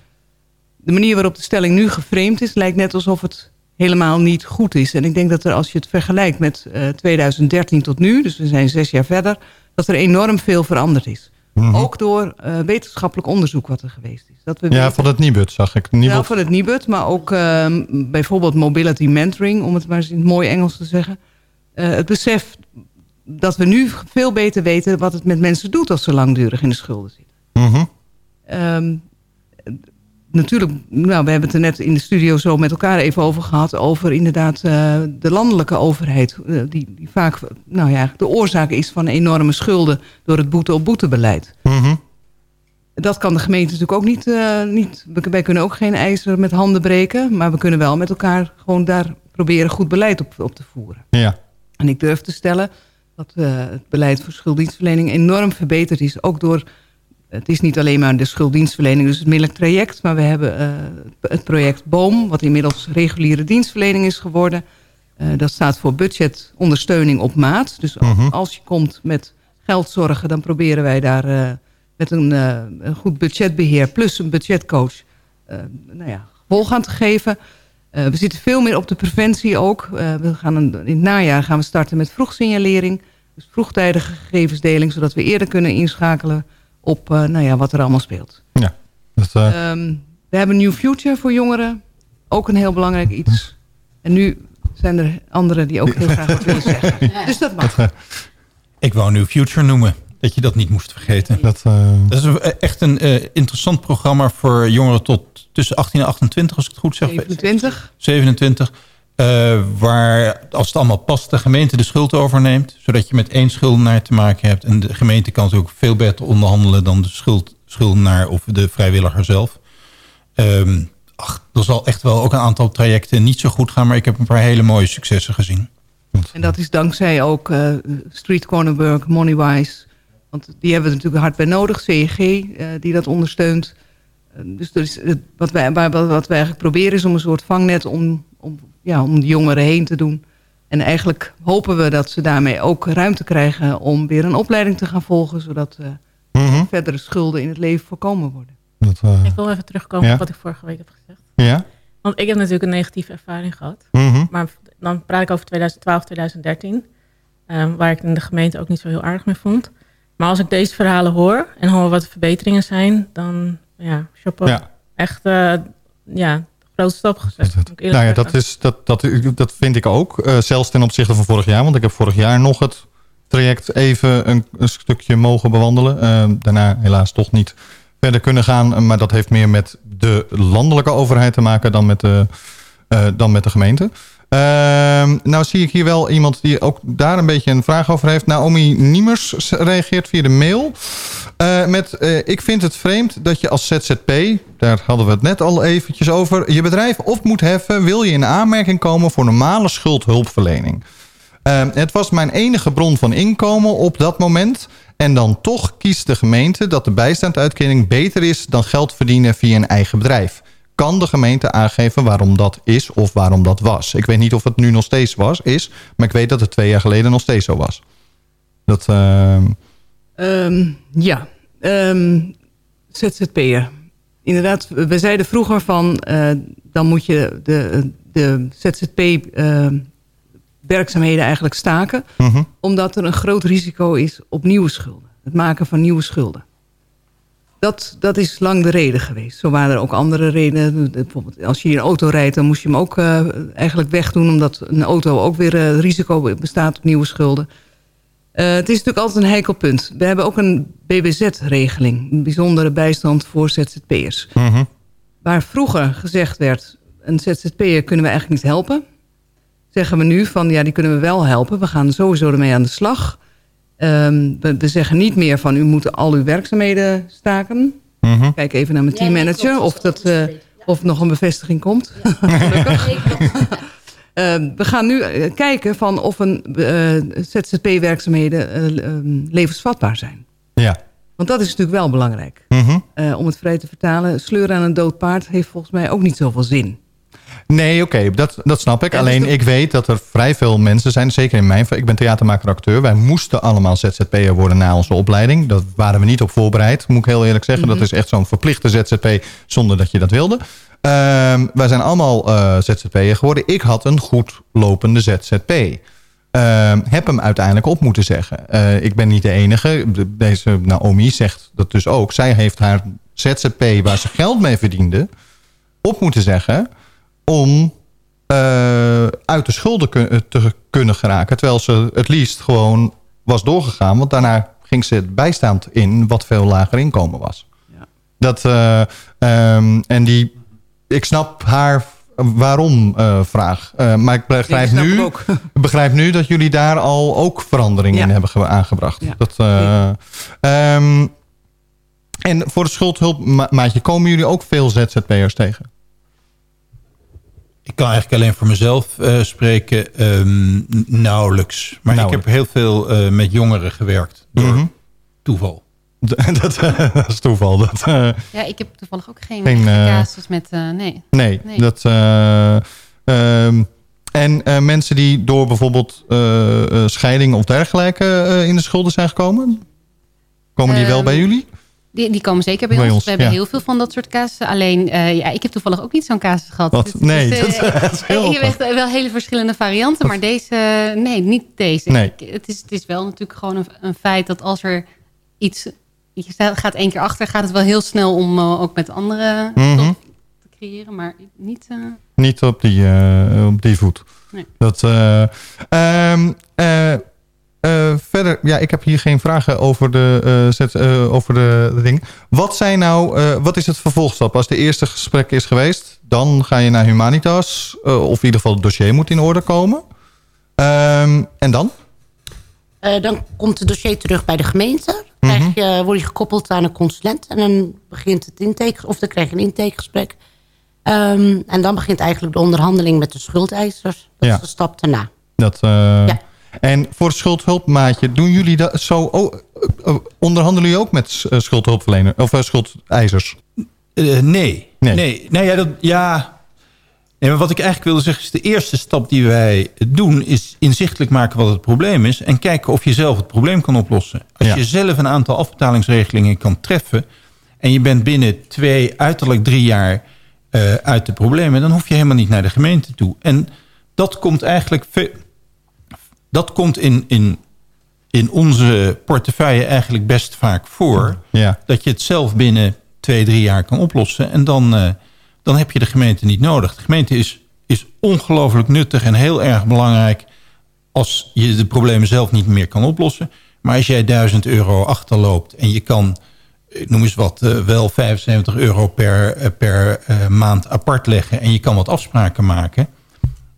[SPEAKER 4] De manier waarop de stelling nu geframed is... lijkt net alsof het helemaal niet goed is. En ik denk dat er als je het vergelijkt met uh, 2013 tot nu... dus we zijn zes jaar verder... dat er enorm veel veranderd is. Mm -hmm. Ook door wetenschappelijk onderzoek wat er geweest is. Dat we
[SPEAKER 3] ja, weten, van het Nibud zag ik.
[SPEAKER 4] Nibud. Ja, van het Nibud, maar ook ehm, bijvoorbeeld mobility mentoring... om het maar eens in het mooie Engels te zeggen. Uh, het besef dat we nu veel beter weten wat het met mensen doet... als ze langdurig in de schulden zitten.
[SPEAKER 3] Mm -hmm.
[SPEAKER 4] um, natuurlijk, nou, we hebben het er net in de studio zo met elkaar even over gehad... over inderdaad uh, de landelijke overheid... Uh, die, die, vaak nou ja, de oorzaak is van enorme schulden... door het boete-op-boete-beleid.
[SPEAKER 3] Mm -hmm.
[SPEAKER 4] Dat kan de gemeente natuurlijk ook niet, uh, niet... Wij kunnen ook geen eisen met handen breken... maar we kunnen wel met elkaar gewoon daar proberen goed beleid op, op te voeren.
[SPEAKER 3] Ja.
[SPEAKER 4] En ik durf te stellen dat het beleid voor schulddienstverlening enorm verbeterd is. Ook door het is niet alleen maar de schulddienstverlening, dus het middelijk traject. Maar we hebben uh, het project BOOM, wat inmiddels reguliere dienstverlening is geworden. Uh, dat staat voor budgetondersteuning op maat. Dus
[SPEAKER 3] Mhm.
[SPEAKER 4] -huh. als je komt met geldzorgen, dan proberen wij daar uh, met een, een, goed budgetbeheer... plus een budgetcoach nou ja, gevolg aan te geven. we zitten veel meer op de preventie ook. we gaan een, in het najaar gaan we starten met vroegsignalering. Dus vroegtijdige gegevensdeling, zodat we eerder kunnen inschakelen op uh, nou ja, wat er allemaal speelt.
[SPEAKER 3] Ja, dat, uh...
[SPEAKER 4] um, we hebben New Future voor jongeren. Ook een heel belangrijk iets. En nu zijn er anderen die ook heel graag wat willen zeggen. Dus dat mag.
[SPEAKER 3] Dat, uh...
[SPEAKER 8] Ik wou New Future noemen. Dat je dat niet moest vergeten.
[SPEAKER 3] Dat,
[SPEAKER 8] dat is echt een interessant programma voor jongeren tot tussen 18 en 28, als ik het goed zeg.
[SPEAKER 4] 27.
[SPEAKER 8] 27. Uh, waar, als het allemaal past, de gemeente de schuld overneemt. Zodat je met één schuldenaar te maken hebt. En de gemeente kan ook veel beter onderhandelen dan de schuld, schuldenaar of de vrijwilliger zelf. Um, ach, er zal echt wel ook een aantal trajecten niet zo goed gaan. Maar ik heb een paar hele mooie successen gezien.
[SPEAKER 4] En dat is dankzij ook uh, Street Cornerburg, Moneywise. Want die hebben we natuurlijk hard bij nodig. CEG, uh, die dat ondersteunt. dus wat, wij, wat wij eigenlijk proberen is om een soort vangnet... om, om ja, om de jongeren heen te doen. En eigenlijk hopen we dat ze daarmee ook ruimte krijgen... om weer een opleiding te gaan volgen... zodat uh,
[SPEAKER 3] mm -hmm.
[SPEAKER 4] verdere schulden in het leven voorkomen worden.
[SPEAKER 3] Dat, uh...
[SPEAKER 10] Ik wil even terugkomen ja? op wat ik vorige week heb gezegd.
[SPEAKER 3] Ja?
[SPEAKER 10] Want ik heb natuurlijk een negatieve ervaring gehad.
[SPEAKER 3] Mm -hmm.
[SPEAKER 10] Maar dan praat ik over 2012, 2013. Um, waar ik in de gemeente ook niet zo heel aardig mee vond. Maar als ik deze verhalen hoor... en hoor wat de verbeteringen zijn... dan ja, chapeau.
[SPEAKER 3] Ja.
[SPEAKER 10] Echt, uh, ja grote stap gezet.
[SPEAKER 3] Nou ja, dat, is, dat, dat, dat vind ik ook. Uh, zelfs ten opzichte van vorig jaar. Want ik heb vorig jaar nog het traject even een, een stukje mogen bewandelen. Uh, daarna helaas toch niet verder kunnen gaan. Maar dat heeft meer met de landelijke overheid te maken dan met de, uh, dan met de gemeente. Uh, nou zie ik hier wel iemand die ook daar een beetje een vraag over heeft. Naomi Niemers reageert via de mail. Uh, met, uh, ik vind het vreemd dat je als ZZP, daar hadden we het net al eventjes over... je bedrijf op moet heffen, wil je in aanmerking komen voor normale schuldhulpverlening. Uh, het was mijn enige bron van inkomen op dat moment... en dan toch kiest de gemeente dat de bijstandsuitkering beter is... dan geld verdienen via een eigen bedrijf kan de gemeente aangeven waarom dat is of waarom dat was. Ik weet niet of het nu nog steeds was, is, maar ik weet dat het twee jaar geleden nog steeds zo was. Dat, uh...
[SPEAKER 4] um, ja, um, ZZP'er. Inderdaad, we zeiden vroeger van, uh, dan moet je de, de ZZP uh, werkzaamheden eigenlijk staken.
[SPEAKER 3] -huh.
[SPEAKER 4] Omdat er een groot risico is op nieuwe schulden. Het maken van nieuwe schulden dat, dat is lang de reden geweest. Zo waren er ook andere redenen. Bijvoorbeeld als je hier een auto rijdt, dan moest je hem ook uh, eigenlijk wegdoen... omdat een auto ook weer uh, risico bestaat op nieuwe schulden. Uh, het is natuurlijk altijd een heikel punt. We hebben ook een BBZ-regeling. Een bijzondere bijstand voor ZZP'ers.
[SPEAKER 3] Mhm.
[SPEAKER 4] Waar vroeger gezegd werd... een ZZP'er kunnen we eigenlijk niet helpen. Zeggen we nu van, ja, die kunnen we wel helpen. We gaan sowieso ermee aan de slag... Um, we, we, zeggen niet meer van u moet al uw werkzaamheden staken.
[SPEAKER 3] Mhm.
[SPEAKER 4] Kijk even naar mijn teammanager ja, of, dat, uh, of nog een bevestiging komt. Gelukkig. uh, we gaan nu uh, kijken van of een ZZP-werkzaamheden levensvatbaar zijn.
[SPEAKER 3] Ja.
[SPEAKER 4] Want dat is natuurlijk wel belangrijk.
[SPEAKER 3] Mm -hmm.
[SPEAKER 4] om het vrij te vertalen, sleuren aan een dood paard heeft volgens mij ook niet zoveel zin.
[SPEAKER 3] Nee, oké, okay, dat, dat snap ik. Alleen dus ik weet dat er vrij veel mensen zijn, zeker in mijn... Ik ben theatermaker-acteur. Wij moesten allemaal ZZP'er worden na onze opleiding. Dat waren we niet op voorbereid, moet ik heel eerlijk zeggen. Mm -hmm. Dat is echt zo'n verplichte ZZP zonder dat je dat wilde. Um, wij zijn allemaal uh, ZZP'er geworden. Ik had een goed lopende ZZP. Um, heb hem uiteindelijk op moeten zeggen. Uh, ik ben niet de enige. Deze Naomi zegt dat dus ook. Zij heeft haar ZZP waar ze geld mee verdiende... op moeten zeggen om uh, uit de schulden kun te kunnen geraken. Terwijl ze het liefst gewoon was doorgegaan. Want daarna ging ze het bijstaand in wat veel lager inkomen was.
[SPEAKER 4] Ja.
[SPEAKER 3] Dat, uh, um, en die, ik snap haar waarom uh, vraag. maar ik begrijp,
[SPEAKER 4] ik
[SPEAKER 3] nu, begrijp nu dat jullie daar al ook veranderingen
[SPEAKER 4] ja.
[SPEAKER 3] in hebben aangebracht.
[SPEAKER 4] Ja.
[SPEAKER 3] Dat, um, en voor de schuldhulpmaatje komen jullie ook veel ZZP'ers tegen?
[SPEAKER 8] Ik kan eigenlijk alleen voor mezelf uh, spreken. Um, nauwelijks. Maar
[SPEAKER 3] nauwelijks.
[SPEAKER 8] ik heb heel veel uh, met jongeren gewerkt. Door
[SPEAKER 3] mm -hmm.
[SPEAKER 8] toeval.
[SPEAKER 3] dat, dat, is toeval. Dat, uh,
[SPEAKER 7] ja, ik heb toevallig ook geen, geen casus met... nee.
[SPEAKER 3] nee.
[SPEAKER 7] Nee,
[SPEAKER 3] dat... Um, en mensen die door bijvoorbeeld scheiding of dergelijke in de schulden zijn gekomen? Komen die wel bij jullie?
[SPEAKER 7] Die, die komen zeker bij,
[SPEAKER 3] bij
[SPEAKER 7] ons.
[SPEAKER 3] ons.
[SPEAKER 7] We hebben
[SPEAKER 3] ja.
[SPEAKER 7] heel veel van dat soort casussen. Alleen, uh, ja, ik heb toevallig ook niet zo'n casus gehad.
[SPEAKER 3] Wat?
[SPEAKER 7] Dus,
[SPEAKER 3] nee,
[SPEAKER 7] dus,
[SPEAKER 3] uh, dat is heel
[SPEAKER 7] Je hebt wel hele verschillende varianten, maar deze, nee, niet deze.
[SPEAKER 3] Nee.
[SPEAKER 7] Ik, het, is, het is wel natuurlijk gewoon een, een, feit dat als er iets, je gaat één keer achter, gaat het wel heel snel om uh, ook met andere
[SPEAKER 3] mm -hmm.
[SPEAKER 7] te creëren, maar niet... uh,
[SPEAKER 3] niet op die, op die voet.
[SPEAKER 7] Nee.
[SPEAKER 3] Dat, um, Uh, verder, ja, ik heb hier geen vragen over de, uh, zet, uh, over de, de ding. Wat zijn nou, wat is het vervolgstap? Als de eerste gesprek is geweest, dan ga je naar Humanitas. of in ieder geval het dossier moet in orde komen. Um, en dan?
[SPEAKER 5] dan komt het dossier terug bij de gemeente.
[SPEAKER 3] Mhm.
[SPEAKER 5] Dan krijg je, word je gekoppeld aan een consulent. En dan begint het intake, of dan krijg je een intakegesprek. Um, en dan begint eigenlijk de onderhandeling met de schuldeisers. Dat
[SPEAKER 3] ja.
[SPEAKER 5] is de stap daarna.
[SPEAKER 3] Dat, ja. En voor schuldhulpmaatje, doen jullie dat zo? Oh, onderhandelen jullie ook met schuldhulpverleners of schuldeisers?
[SPEAKER 8] Uh, nee.
[SPEAKER 3] Nee.
[SPEAKER 8] nee. ja, dat, ja. Nee, maar wat ik eigenlijk wilde zeggen is... de eerste stap die wij doen... is inzichtelijk maken wat het probleem is... en kijken of je zelf het probleem kan oplossen. Als
[SPEAKER 3] Ja.
[SPEAKER 8] je zelf een aantal afbetalingsregelingen kan treffen... en je bent binnen twee, uiterlijk drie jaar uh, uit de problemen... dan hoef je helemaal niet naar de gemeente toe. En dat komt eigenlijk... Dat komt in, in, in onze portefeuille eigenlijk best vaak voor.
[SPEAKER 3] Ja.
[SPEAKER 8] Dat je het zelf binnen twee, drie jaar kan oplossen. En dan, uh, dan heb je de gemeente niet nodig. De gemeente is, is ongelooflijk nuttig en heel erg belangrijk... als je de problemen zelf niet meer kan oplossen. Maar als jij 1000 euro achterloopt en je kan, noem eens wat... Uh, wel 75 euro per, uh, per maand apart leggen... en je kan wat afspraken maken...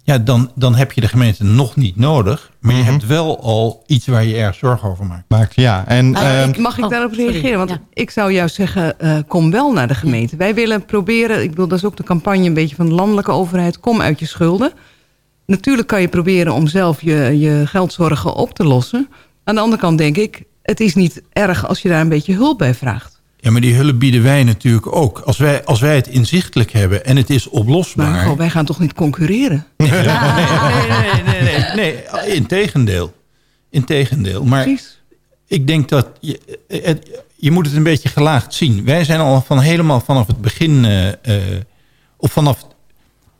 [SPEAKER 8] Ja, dan, dan heb je de gemeente nog niet nodig. Maar je
[SPEAKER 3] Mhm.
[SPEAKER 8] hebt wel al iets waar je erg zorgen over maakt.
[SPEAKER 3] Maakt, ja. En,
[SPEAKER 4] Uh,
[SPEAKER 3] ehm,
[SPEAKER 4] ik, mag ik
[SPEAKER 5] oh,
[SPEAKER 4] daarop
[SPEAKER 5] sorry.
[SPEAKER 4] reageren? Want
[SPEAKER 5] Ja.
[SPEAKER 4] ik zou juist zeggen, uh, kom wel naar de gemeente. Wij willen proberen, ik bedoel, dat is ook de campagne een beetje van de landelijke overheid. Kom uit je schulden. Natuurlijk kan je proberen om zelf je, je geldzorgen op te lossen. Aan de andere kant denk ik, het is niet erg als je daar een beetje hulp bij vraagt.
[SPEAKER 8] Ja, maar die hulp bieden wij natuurlijk ook. Als wij, als wij het inzichtelijk hebben en het is oplosbaar...
[SPEAKER 4] Maar goh, wij gaan toch niet concurreren?
[SPEAKER 8] nee, nee, nee, nee, nee, integendeel. Integendeel. Maar
[SPEAKER 4] Precies.
[SPEAKER 8] ik denk dat je, het, je moet het een beetje gelaagd zien. Wij zijn al van helemaal vanaf het begin... Uh, uh, of vanaf...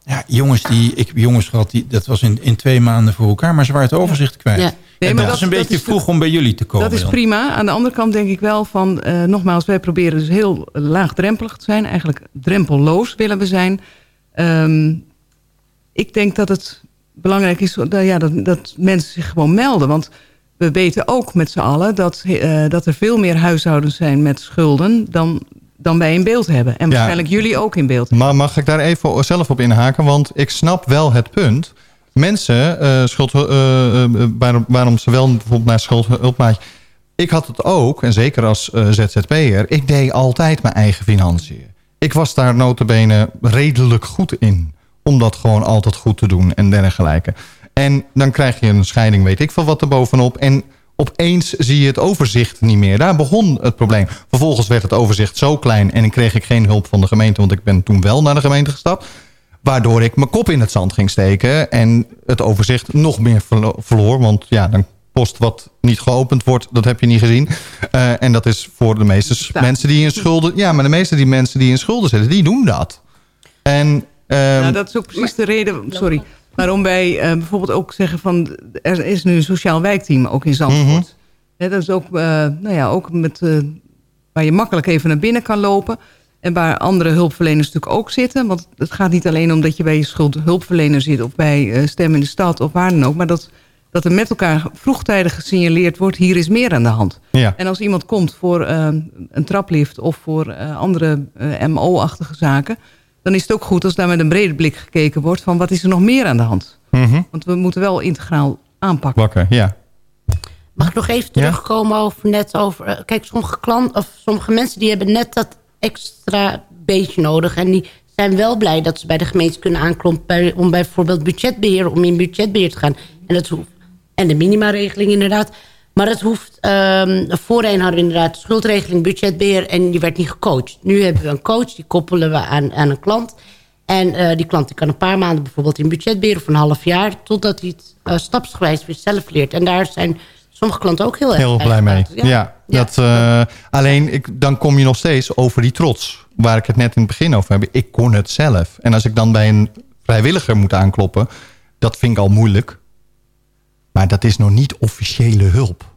[SPEAKER 8] Ja, jongens, die, ik heb jongens gehad, die, dat was in, in twee maanden voor elkaar... maar ze waren het overzicht kwijt.
[SPEAKER 5] Ja.
[SPEAKER 4] Nee, maar
[SPEAKER 8] dat, is een beetje
[SPEAKER 4] is-
[SPEAKER 8] vroeg om bij jullie te komen.
[SPEAKER 4] Dat is
[SPEAKER 8] dan.
[SPEAKER 4] prima. Aan de andere kant denk ik wel van... eh, nogmaals, wij proberen dus heel laagdrempelig te zijn. Eigenlijk drempelloos willen we zijn. Ehm, ik denk dat het belangrijk is dat, ja, dat, dat mensen zich gewoon melden. Want we weten ook met z'n allen... Dat, eh, dat er veel meer huishoudens zijn met schulden... dan, dan wij in beeld hebben. En
[SPEAKER 3] Ja.
[SPEAKER 4] waarschijnlijk jullie ook in beeld.
[SPEAKER 3] Maar mag ik daar even zelf op inhaken? Want ik snap wel het punt. Mensen, eh, schuld, eh, eh, waarom, waarom ze wel bijvoorbeeld naar schuldhulpmaatje... Ik had het ook, en zeker als ZZP'er... ik deed altijd mijn eigen financiën. Ik was daar notabene redelijk goed in. Om dat gewoon altijd goed te doen en dergelijke. En dan krijg je een scheiding, weet ik veel wat er bovenop. En opeens zie je het overzicht niet meer. Daar begon het probleem. Vervolgens werd het overzicht zo klein... en kreeg ik geen hulp van de gemeente... want ik ben toen wel naar de gemeente gestapt... Waardoor ik mijn kop in het zand ging steken. En het overzicht nog meer verlo- verloor. Want ja, dan post wat niet geopend wordt, dat heb je niet gezien. Eh, en dat is voor de meeste mensen die in schulden... Ja, maar de meeste die mensen die in schulden zitten, die doen dat. En ehm,
[SPEAKER 4] nou, dat is ook precies de reden waarom waarom wij eh, bijvoorbeeld ook zeggen van... er is nu een sociaal wijkteam, ook in Zandvoort. Hè, dat is ook, eh, nou ja, ook met, eh, waar je makkelijk even naar binnen kan lopen... en waar andere hulpverleners natuurlijk ook zitten. Want het gaat niet alleen om dat je bij je schuldhulpverlener zit... of bij eh, Stem in de Stad of waar dan ook... maar dat, dat er met elkaar vroegtijdig gesignaleerd wordt... hier is meer aan de hand.
[SPEAKER 3] ja.
[SPEAKER 4] En als iemand komt voor eh, een traplift of voor eh, andere MO-achtige zaken... dan is het ook goed als daar met een brede blik gekeken wordt... van wat is er nog meer aan de hand?
[SPEAKER 3] Mhm.
[SPEAKER 4] Want we moeten wel integraal aanpakken.
[SPEAKER 3] Wakker, ja.
[SPEAKER 5] Mag ik nog even
[SPEAKER 3] Ja?
[SPEAKER 5] terugkomen over net over... kijk, sommige klanten of sommige mensen die hebben net dat extra beetje nodig. En die zijn wel blij dat ze bij de gemeente kunnen aanklompen... Om bijvoorbeeld budgetbeheer, om in budgetbeheer te gaan. En, dat hoeft, en de minimaregeling inderdaad. Maar het hoeft... ehm voorheen hadden we inderdaad schuldregeling, budgetbeheer... en die werd niet gecoacht. Nu hebben we een coach, die koppelen we aan, aan een klant... En eh, die klant die kan een paar maanden bijvoorbeeld in budgetbeheer... of een half jaar, totdat hij het eh, stapsgewijs weer zelf leert. En daar zijn sommige klanten ook heel erg
[SPEAKER 3] Heel blij mee. Ja. Dat, eh, alleen ik, dan kom je nog steeds over die trots. Waar ik het net in het begin over heb. Ik kon het zelf. En als ik dan bij een vrijwilliger moet aankloppen. Dat vind ik al moeilijk. Maar dat is nog niet officiële hulp.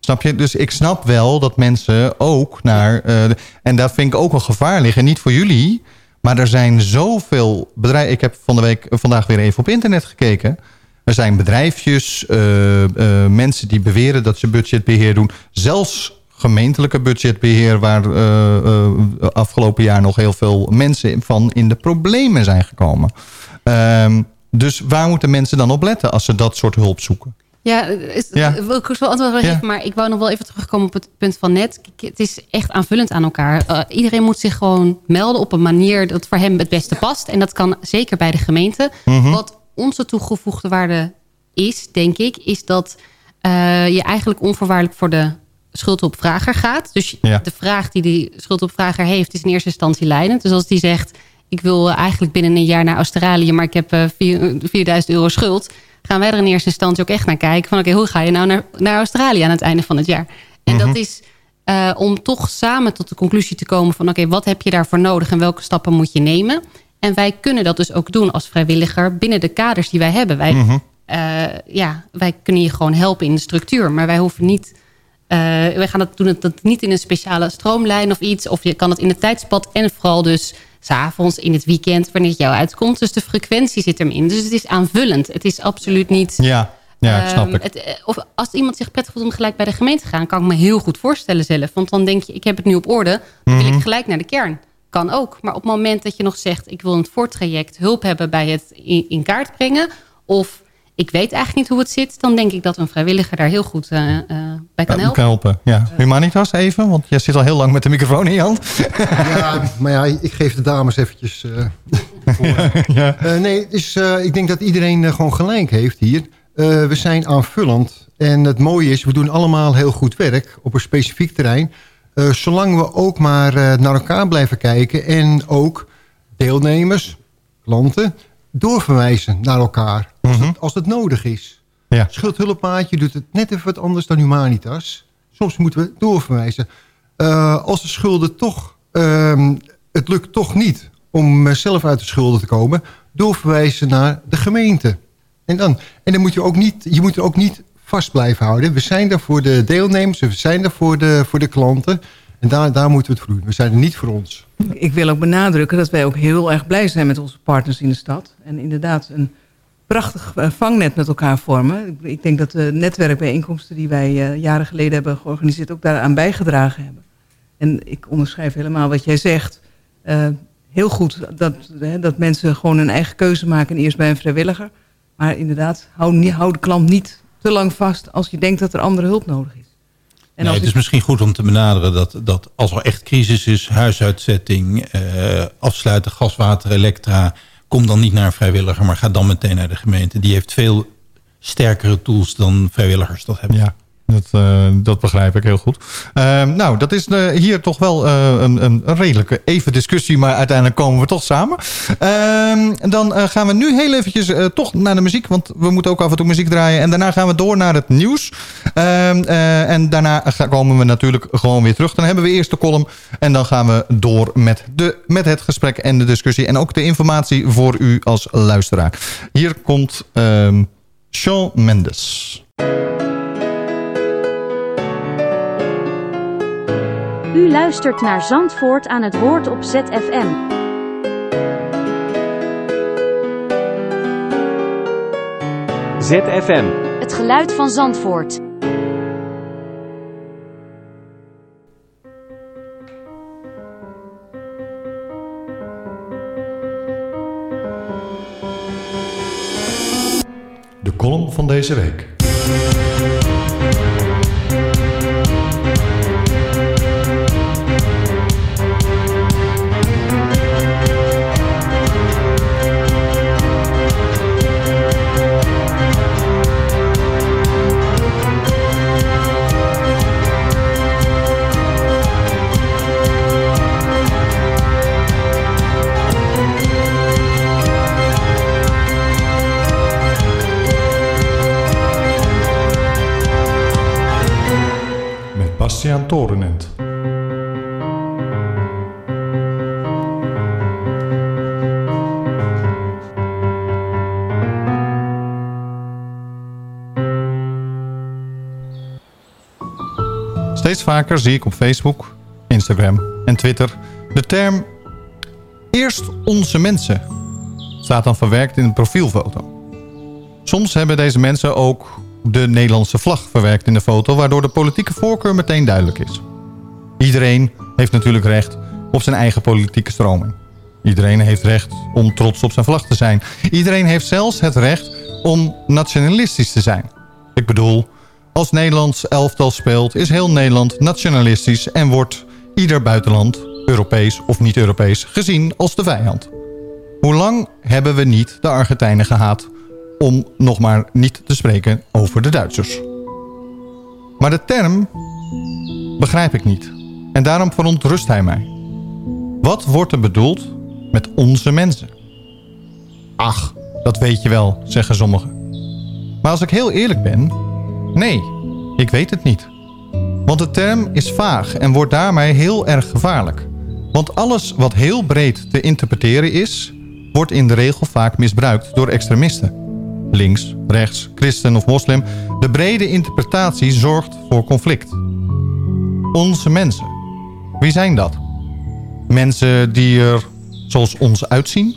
[SPEAKER 3] Snap je? Dus ik snap wel dat mensen ook naar... eh, en daar vind ik ook een gevaar liggen. Niet voor jullie. Maar er zijn zoveel bedrijven... Ik heb van de week, vandaag weer even op internet gekeken. Er zijn bedrijfjes, eh, eh, mensen die beweren dat ze budgetbeheer doen. Zelfs gemeentelijke budgetbeheer... waar eh, afgelopen jaar nog heel veel mensen van in de problemen zijn gekomen. Ehm, dus waar moeten mensen dan op letten als ze dat soort hulp zoeken?
[SPEAKER 7] Ja, is,
[SPEAKER 3] Ja.
[SPEAKER 7] wil ik wel antwoord wel
[SPEAKER 3] Ja.
[SPEAKER 7] geven, maar ik wou nog wel even terugkomen op het punt van net. Het is echt aanvullend aan elkaar. Iedereen moet zich gewoon melden op een manier dat voor hem het beste past. En dat kan zeker bij de gemeente.
[SPEAKER 3] Mhm.
[SPEAKER 7] Wat onze toegevoegde waarde is, denk ik, is dat eh, je eigenlijk onvoorwaardelijk voor de schuldhulpvrager gaat. Dus
[SPEAKER 3] Ja.
[SPEAKER 7] de vraag die die schuldhulpvrager heeft is in eerste instantie leidend. Dus als die zegt, ik wil eigenlijk binnen een jaar naar Australië... maar ik heb eh, vier- 4000 euro schuld... gaan wij er in eerste instantie ook echt naar kijken... van oké, hoe ga je nou naar, naar Australië aan het einde van het jaar? En dat is eh, om toch samen tot de conclusie te komen van... oké, wat heb je daarvoor nodig en welke stappen moet je nemen? En wij kunnen dat dus ook doen als vrijwilliger... binnen de kaders die wij hebben. Wij, eh, ja, wij kunnen je gewoon helpen in de structuur... maar wij hoeven niet... eh, wij gaan het doen dat niet in een speciale stroomlijn of iets. Of je kan het in het tijdspad en vooral dus s'avonds, in het weekend, wanneer het jou uitkomt. Dus de frequentie zit erin. Dus het is aanvullend. Het is absoluut niet...
[SPEAKER 3] Ja, ja ik snap
[SPEAKER 7] Ehm,
[SPEAKER 3] het.
[SPEAKER 7] het, eh, of als iemand zich prettig voelt om gelijk bij de gemeente te gaan... kan ik me heel goed voorstellen zelf. Want dan denk je, ik heb het nu op orde. Dan wil
[SPEAKER 3] Mhm.
[SPEAKER 7] ik gelijk naar de kern. Kan ook. Maar op het moment dat je nog zegt... ik wil in het voortraject hulp hebben bij het in, in kaart brengen... of ik weet eigenlijk niet hoe het zit... dan denk ik dat een vrijwilliger daar heel goed eh, eh, bij kan
[SPEAKER 3] Ja,
[SPEAKER 7] helpen.
[SPEAKER 3] helpen. Ja. Humanitas even, want jij zit al heel lang met de microfoon in je hand.
[SPEAKER 6] Ja, maar ja, ik geef de dames eventjes eh, voor.
[SPEAKER 3] Ja.
[SPEAKER 6] Eh, nee, dus, eh, ik denk dat iedereen eh, gewoon gelijk heeft hier. Eh, we zijn aanvullend. En het mooie is, we doen allemaal heel goed werk op een specifiek terrein. Eh, zolang we ook maar eh, naar elkaar blijven kijken... en ook deelnemers, klanten, doorverwijzen naar elkaar. Als, het, als het nodig is.
[SPEAKER 3] Ja.
[SPEAKER 6] Schuldhulpmaatje doet het net even wat anders dan Humanitas. Soms moeten we doorverwijzen. Eh, als de schulden toch... ehm, het lukt toch niet om zelf uit de schulden te komen... doorverwijzen naar de gemeente. En dan, en dan moet je ook niet... Je moet er ook niet vast blijven houden. We zijn er voor de deelnemers, we zijn er voor de, voor de klanten. En daar, daar moeten we het voor. We zijn er niet voor ons.
[SPEAKER 4] Ik wil ook benadrukken dat wij ook heel erg blij zijn met onze partners in de stad. En inderdaad een prachtig eh, vangnet met elkaar vormen. Ik denk dat de netwerkbijeenkomsten die wij eh, jaren geleden hebben georganiseerd... ook daaraan bijgedragen hebben. En ik onderschrijf helemaal wat jij zegt. Uh, heel goed dat, dat mensen gewoon een eigen keuze maken... eerst bij een vrijwilliger. Maar inderdaad, hou, hou de klant niet te lang vast... als je denkt dat er andere hulp nodig is.
[SPEAKER 8] En nee, het is misschien goed om te benaderen dat, dat als er echt crisis is... huisuitzetting, uh, afsluiten, gas, water, elektra... kom dan niet naar een vrijwilliger, maar ga dan meteen naar de gemeente. Die heeft veel sterkere tools dan vrijwilligers dat hebben.
[SPEAKER 3] Ja. Dat, uh, dat begrijp ik heel goed. Uh, nou, dat is uh, hier toch wel een, een, redelijke even discussie, maar uiteindelijk komen we toch samen. Ehm, dan gaan we nu heel eventjes toch naar de muziek, want we moeten ook af en toe muziek draaien. En daarna gaan we door naar het nieuws. Ehm, en daarna komen we natuurlijk gewoon weer terug. Dan hebben we eerst de column en dan gaan we door met, de, met het gesprek en de discussie. En ook de informatie voor u als luisteraar. Hier komt Shawn Mendes.
[SPEAKER 2] U luistert naar Zandvoort aan het woord op ZFM.
[SPEAKER 1] ZFM.
[SPEAKER 2] Het geluid van Zandvoort.
[SPEAKER 3] De column van deze week. Torenent. Steeds vaker zie ik op Facebook, Instagram en Twitter de term Eerst onze mensen staat dan verwerkt in een profielfoto. Soms hebben deze mensen ook de Nederlandse vlag verwerkt in de foto... waardoor de politieke voorkeur meteen duidelijk is. Iedereen heeft natuurlijk recht op zijn eigen politieke stroming. Iedereen heeft recht om trots op zijn vlag te zijn. Iedereen heeft zelfs het recht om nationalistisch te zijn. Ik bedoel, als Nederlands elftal speelt... is heel Nederland nationalistisch en wordt ieder buitenland... Europees of niet-Europees gezien als de vijand. Hoe lang hebben we niet de Argentijnen gehaat om nog maar niet te spreken over de Duitsers. Maar de term begrijp ik niet. En daarom verontrust hij mij. Wat wordt er bedoeld met onze mensen? Ach, dat weet je wel, zeggen sommigen. Maar als ik heel eerlijk ben, nee, ik weet het niet. Want de term is vaag en wordt daarmee heel erg gevaarlijk. Want alles wat heel breed te interpreteren is... wordt in de regel vaak misbruikt door extremisten links, rechts, christen of moslim... de brede interpretatie zorgt voor conflict. Onze mensen. Wie zijn dat? Mensen die er zoals ons uitzien?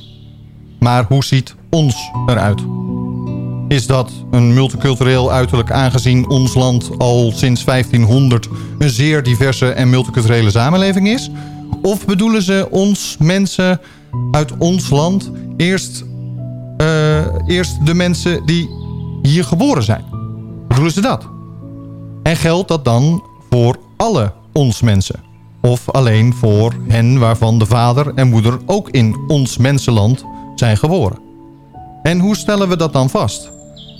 [SPEAKER 3] Maar hoe ziet ons eruit? Is dat een multicultureel uiterlijk aangezien ons land al sinds 1500 een zeer diverse en multiculturele samenleving is? Of bedoelen ze ons mensen uit ons land eerst eerst de mensen die hier geboren zijn. Bedoelen ze dat? En geldt dat dan voor alle ons mensen? Of alleen voor hen waarvan de vader en moeder ook in ons mensenland zijn geboren? En hoe stellen we dat dan vast?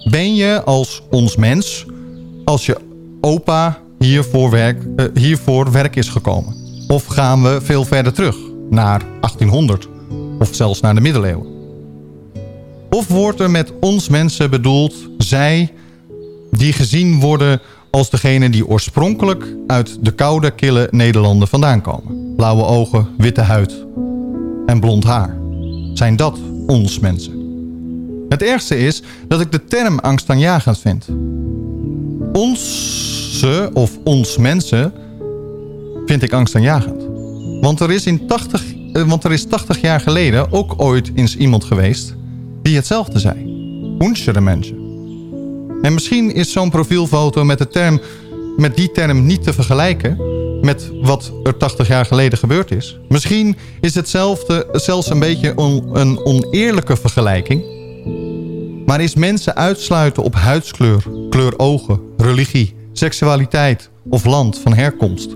[SPEAKER 3] Ben je als ons mens, als je opa hiervoor werk, uh, hiervoor werk is gekomen? Of gaan we veel verder terug, naar 1800 of zelfs naar de middeleeuwen? Of wordt er met ons mensen bedoeld zij die gezien worden als degene die oorspronkelijk uit de koude, kille Nederlanden vandaan komen? Blauwe ogen, witte huid en blond haar. Zijn dat ons mensen? Het ergste is dat ik de term angstaanjagend vind. onze of ons mensen vind ik angstaanjagend. Want er is, in 80, eh, want er is 80 jaar geleden ook ooit eens iemand geweest die hetzelfde zei. Unsere mensen. En misschien is zo'n profielfoto met, de term, met die term niet te vergelijken met wat er 80 jaar geleden gebeurd is. Misschien is hetzelfde zelfs een beetje een oneerlijke vergelijking. Maar is mensen uitsluiten op huidskleur, kleur ogen, religie, seksualiteit of land van herkomst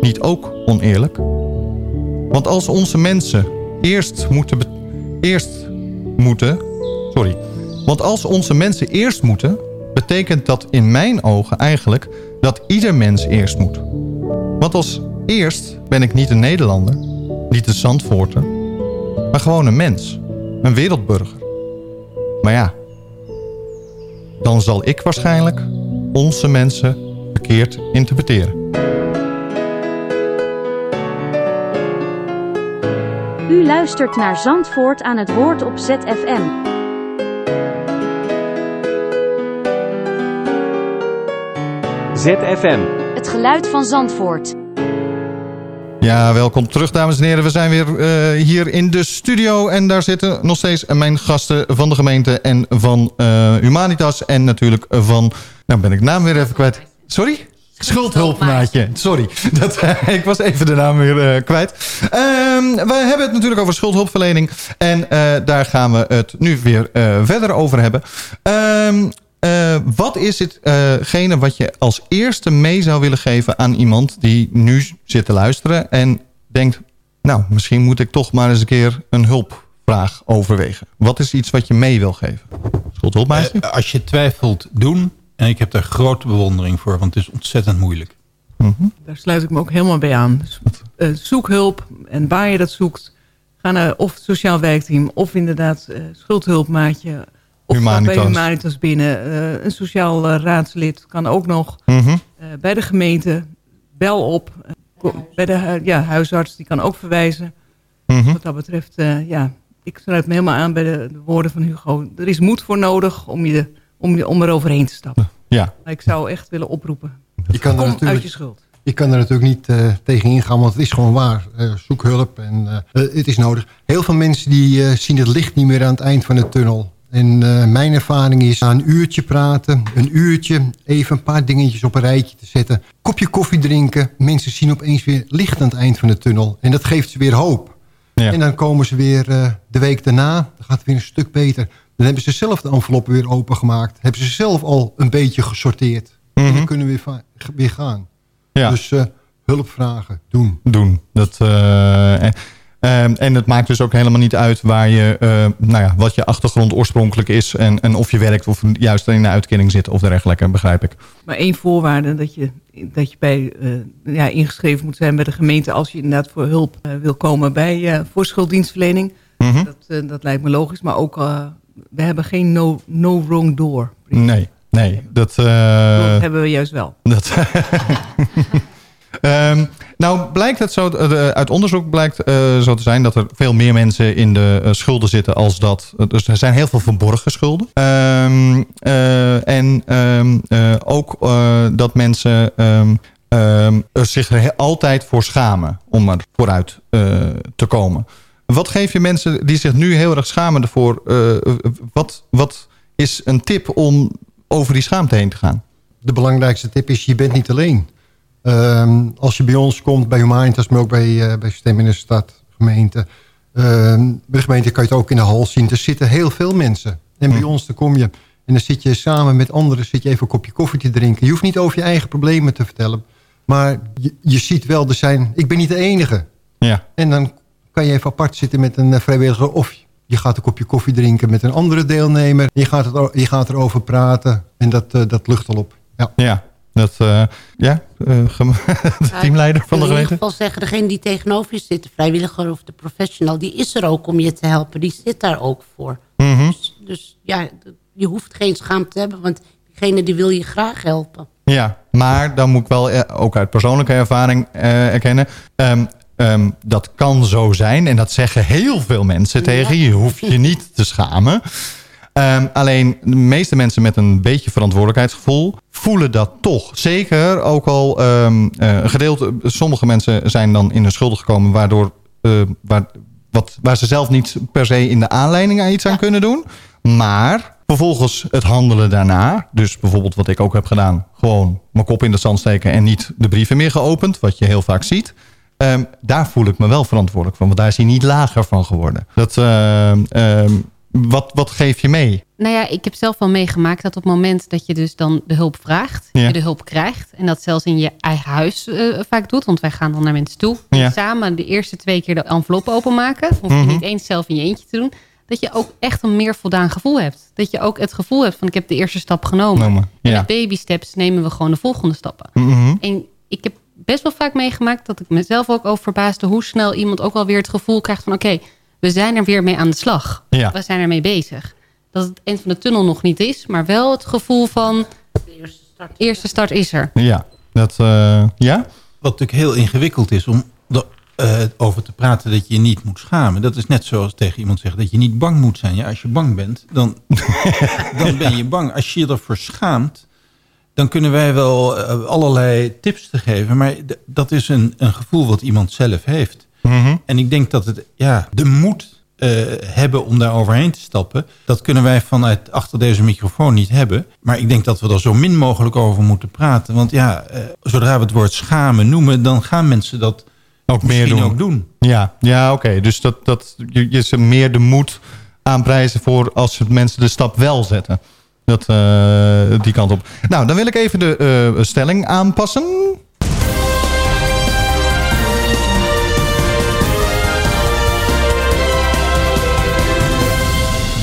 [SPEAKER 3] niet ook oneerlijk? Want als onze mensen eerst moeten... Eerst moeten sorry. Want als onze mensen eerst moeten... betekent dat in mijn ogen eigenlijk dat ieder mens eerst moet. Want als eerst ben ik niet een Nederlander, niet een Zandvoorter... maar gewoon een mens, een wereldburger. Maar ja, dan zal ik waarschijnlijk onze mensen verkeerd interpreteren.
[SPEAKER 2] U luistert naar Zandvoort aan het woord op ZFM.
[SPEAKER 1] ZFM.
[SPEAKER 2] Het geluid van Zandvoort.
[SPEAKER 3] Ja, welkom terug dames en heren. We zijn weer uh, hier in de studio en daar zitten nog steeds mijn gasten van de gemeente en van uh, Humanitas. En natuurlijk van, nou ben ik naam weer even kwijt. Sorry? Schuldhulpmaatje. Sorry, dat, uh, ik was even de naam weer uh, kwijt. Um, we hebben het natuurlijk over schuldhulpverlening. En uh, daar gaan we het nu weer verder over hebben. Um, wat is hetgene wat je als eerste mee zou willen geven aan iemand die nu zit te luisteren en denkt... nou, misschien moet ik toch maar eens een keer een hulpvraag overwegen. Wat is iets wat je mee wil geven? Schuldhulpmaatje?
[SPEAKER 8] als je twijfelt, doen en ik heb daar grote bewondering voor, want het is ontzettend moeilijk.
[SPEAKER 4] Mm -hmm. Daar sluit ik me ook helemaal bij aan. Dus, uh, zoek hulp en waar je dat zoekt. Ga naar of het sociaal werkteam of inderdaad uh, schuldhulpmaatje. Of Humanitas. bij Humanitas binnen. Uh, een sociaal raadslid kan ook nog. Mm -hmm. bij de gemeente, bel op. bij de ja, huisarts, die kan ook verwijzen. Mm -hmm. Wat dat betreft, ja, ik sluit me helemaal aan bij de, de woorden van Hugo. Er is moed voor nodig om je om, om er overheen te stappen.
[SPEAKER 3] Ja.
[SPEAKER 4] Ik zou echt willen oproepen.
[SPEAKER 6] Je kan
[SPEAKER 4] Kom
[SPEAKER 6] natuurlijk,
[SPEAKER 4] uit je schuld.
[SPEAKER 6] Je kan er natuurlijk niet uh, tegen ingaan, want het is gewoon waar. Uh, zoek hulp en uh, het is nodig. Heel veel mensen die zien het licht niet meer aan het eind van de tunnel. En mijn ervaring is na een uurtje praten, een uurtje, even een paar dingetjes op een rijtje te zetten. Kopje koffie drinken, mensen zien opeens weer licht aan het eind van de tunnel. En dat geeft ze weer hoop. Ja. En dan komen ze weer de week daarna, dan gaat het weer een stuk beter. Dan hebben ze zelf de enveloppen weer opengemaakt. Hebben ze zelf al een beetje gesorteerd. Mm -hmm. En dan kunnen we weer, weer gaan.
[SPEAKER 3] Ja.
[SPEAKER 6] Dus uh, hulp vragen, doen.
[SPEAKER 3] Doen. Dat, uh, en, uh, en het maakt dus ook helemaal niet uit waar je, nou ja, wat je achtergrond oorspronkelijk is. En, en of je werkt of juist in de uitkering zit of dergelijke, begrijp ik.
[SPEAKER 4] Maar één voorwaarde dat je, dat je bij, ja, ingeschreven moet zijn bij de gemeente... als je inderdaad voor hulp wil komen bij voor schulddienstverlening. Mm -hmm. dat, dat lijkt me logisch, maar ook we hebben geen no, no wrong door.
[SPEAKER 3] Nee, nee. Dat, uh,
[SPEAKER 4] dat hebben we juist wel.
[SPEAKER 3] Dat um, nou blijkt het zo, uh, uit onderzoek blijkt uh, zo te zijn dat er veel meer mensen in de uh, schulden zitten als dat. Dus er zijn heel veel verborgen schulden. Um, en um, ook dat mensen er zich er altijd voor schamen om er vooruit te komen. Wat geef je mensen die zich nu heel erg schamen ervoor? Uh, wat, wat is een tip om over die schaamte heen te gaan?
[SPEAKER 6] De belangrijkste tip is, je bent niet alleen. Uh, als je bij ons komt, bij Humanitas, maar ook bij, uh, bij Stem in de Stad, gemeente. Uh, bij de gemeente kan je het ook in de hal zien. Er zitten heel veel mensen. En bij hm. ons dan kom je en dan zit je samen met anderen... zit je even een kopje koffie te drinken. Je hoeft niet over je eigen problemen te vertellen. Maar je, je ziet wel, er zijn, ik ben niet de enige.
[SPEAKER 3] Ja.
[SPEAKER 6] En dan kan je even apart zitten met een vrijwilliger... of je gaat een kopje koffie drinken met een andere deelnemer. Je gaat, het, je gaat erover praten en dat, uh, dat lucht al op. Ja,
[SPEAKER 3] ja dat, uh, ja, uh, de teamleider van de gemeente.
[SPEAKER 5] Ik wil in ieder geval zeggen, degene die tegenover je zit... de vrijwilliger of de professional, die is er ook om je te helpen. Die zit daar ook voor.
[SPEAKER 3] Mm -hmm.
[SPEAKER 5] dus, dus ja, je hoeft geen schaamte te hebben... want diegene die wil je graag helpen.
[SPEAKER 3] Ja, maar dan moet ik wel ook uit persoonlijke ervaring erkennen... Um, Um, dat kan zo zijn. En dat zeggen heel veel mensen ja. tegen je. hoef je niet te schamen. Ehm, alleen de meeste mensen met een beetje verantwoordelijkheidsgevoel voelen dat toch. Zeker ook al um, een gedeelte, sommige mensen zijn dan in de schulden gekomen waardoor uh, waar, wat, waar ze zelf niet per se in de aanleiding aan iets aan kunnen doen. Maar vervolgens het handelen daarna. Dus bijvoorbeeld wat ik ook heb gedaan. Gewoon mijn kop in de zand steken en niet de brieven meer geopend. Wat je heel vaak ziet. Um, daar voel ik me wel verantwoordelijk van. Want daar is hij niet lager van geworden. Dat, uh, um, wat, wat geef je mee?
[SPEAKER 7] Nou ja, ik heb zelf wel meegemaakt dat op het moment dat je dus dan de hulp vraagt, ja. je de hulp krijgt. En dat zelfs in je eigen huis uh, vaak doet. Want wij gaan dan naar mensen toe. Ja. Samen de eerste twee keer de envelop openmaken. Hoef je mm -hmm. niet eens zelf in je eentje te doen. Dat je ook echt een meer voldaan gevoel hebt. Dat je ook het gevoel hebt van ik heb de eerste stap genomen.
[SPEAKER 3] Nomen. Ja.
[SPEAKER 7] En met baby steps nemen we gewoon de volgende stappen.
[SPEAKER 3] Mhm.
[SPEAKER 7] Mm -hmm. En ik heb best wel vaak meegemaakt dat ik mezelf ook over verbaasde hoe snel iemand ook alweer het gevoel krijgt van oké, okay, we zijn er weer mee aan de slag.
[SPEAKER 3] Ja.
[SPEAKER 7] We zijn ermee bezig. Dat het eind van de tunnel nog niet is, maar wel het gevoel van de eerste start, eerste start is er.
[SPEAKER 3] Ja, dat, uh, ja?
[SPEAKER 8] Wat natuurlijk heel ingewikkeld is om uh, over te praten dat je je niet moet schamen. Dat is net zoals tegen iemand zeggen dat je niet bang moet zijn. Ja, als je bang bent, dan, dan ben je bang. Als je je ervoor schaamt, dan kunnen wij wel uh, allerlei tips te geven. Maar dat is een, een gevoel wat iemand zelf heeft.
[SPEAKER 3] Mm -hmm.
[SPEAKER 8] En ik denk dat het, ja, de moed uh, hebben om daar overheen te stappen... dat kunnen wij vanuit achter deze microfoon niet hebben. Maar ik denk dat we er zo min mogelijk over moeten praten. Want ja, uh, zodra we het woord schamen noemen... dan gaan mensen dat
[SPEAKER 3] ook meer doen.
[SPEAKER 8] ook doen.
[SPEAKER 3] Ja, ja oké. Okay. Dus dat, dat, je, je ze meer de moed aanprijzen voor als mensen de stap wel zetten. Dat, uh, die kant op. Nou, dan wil ik even de uh, stelling aanpassen.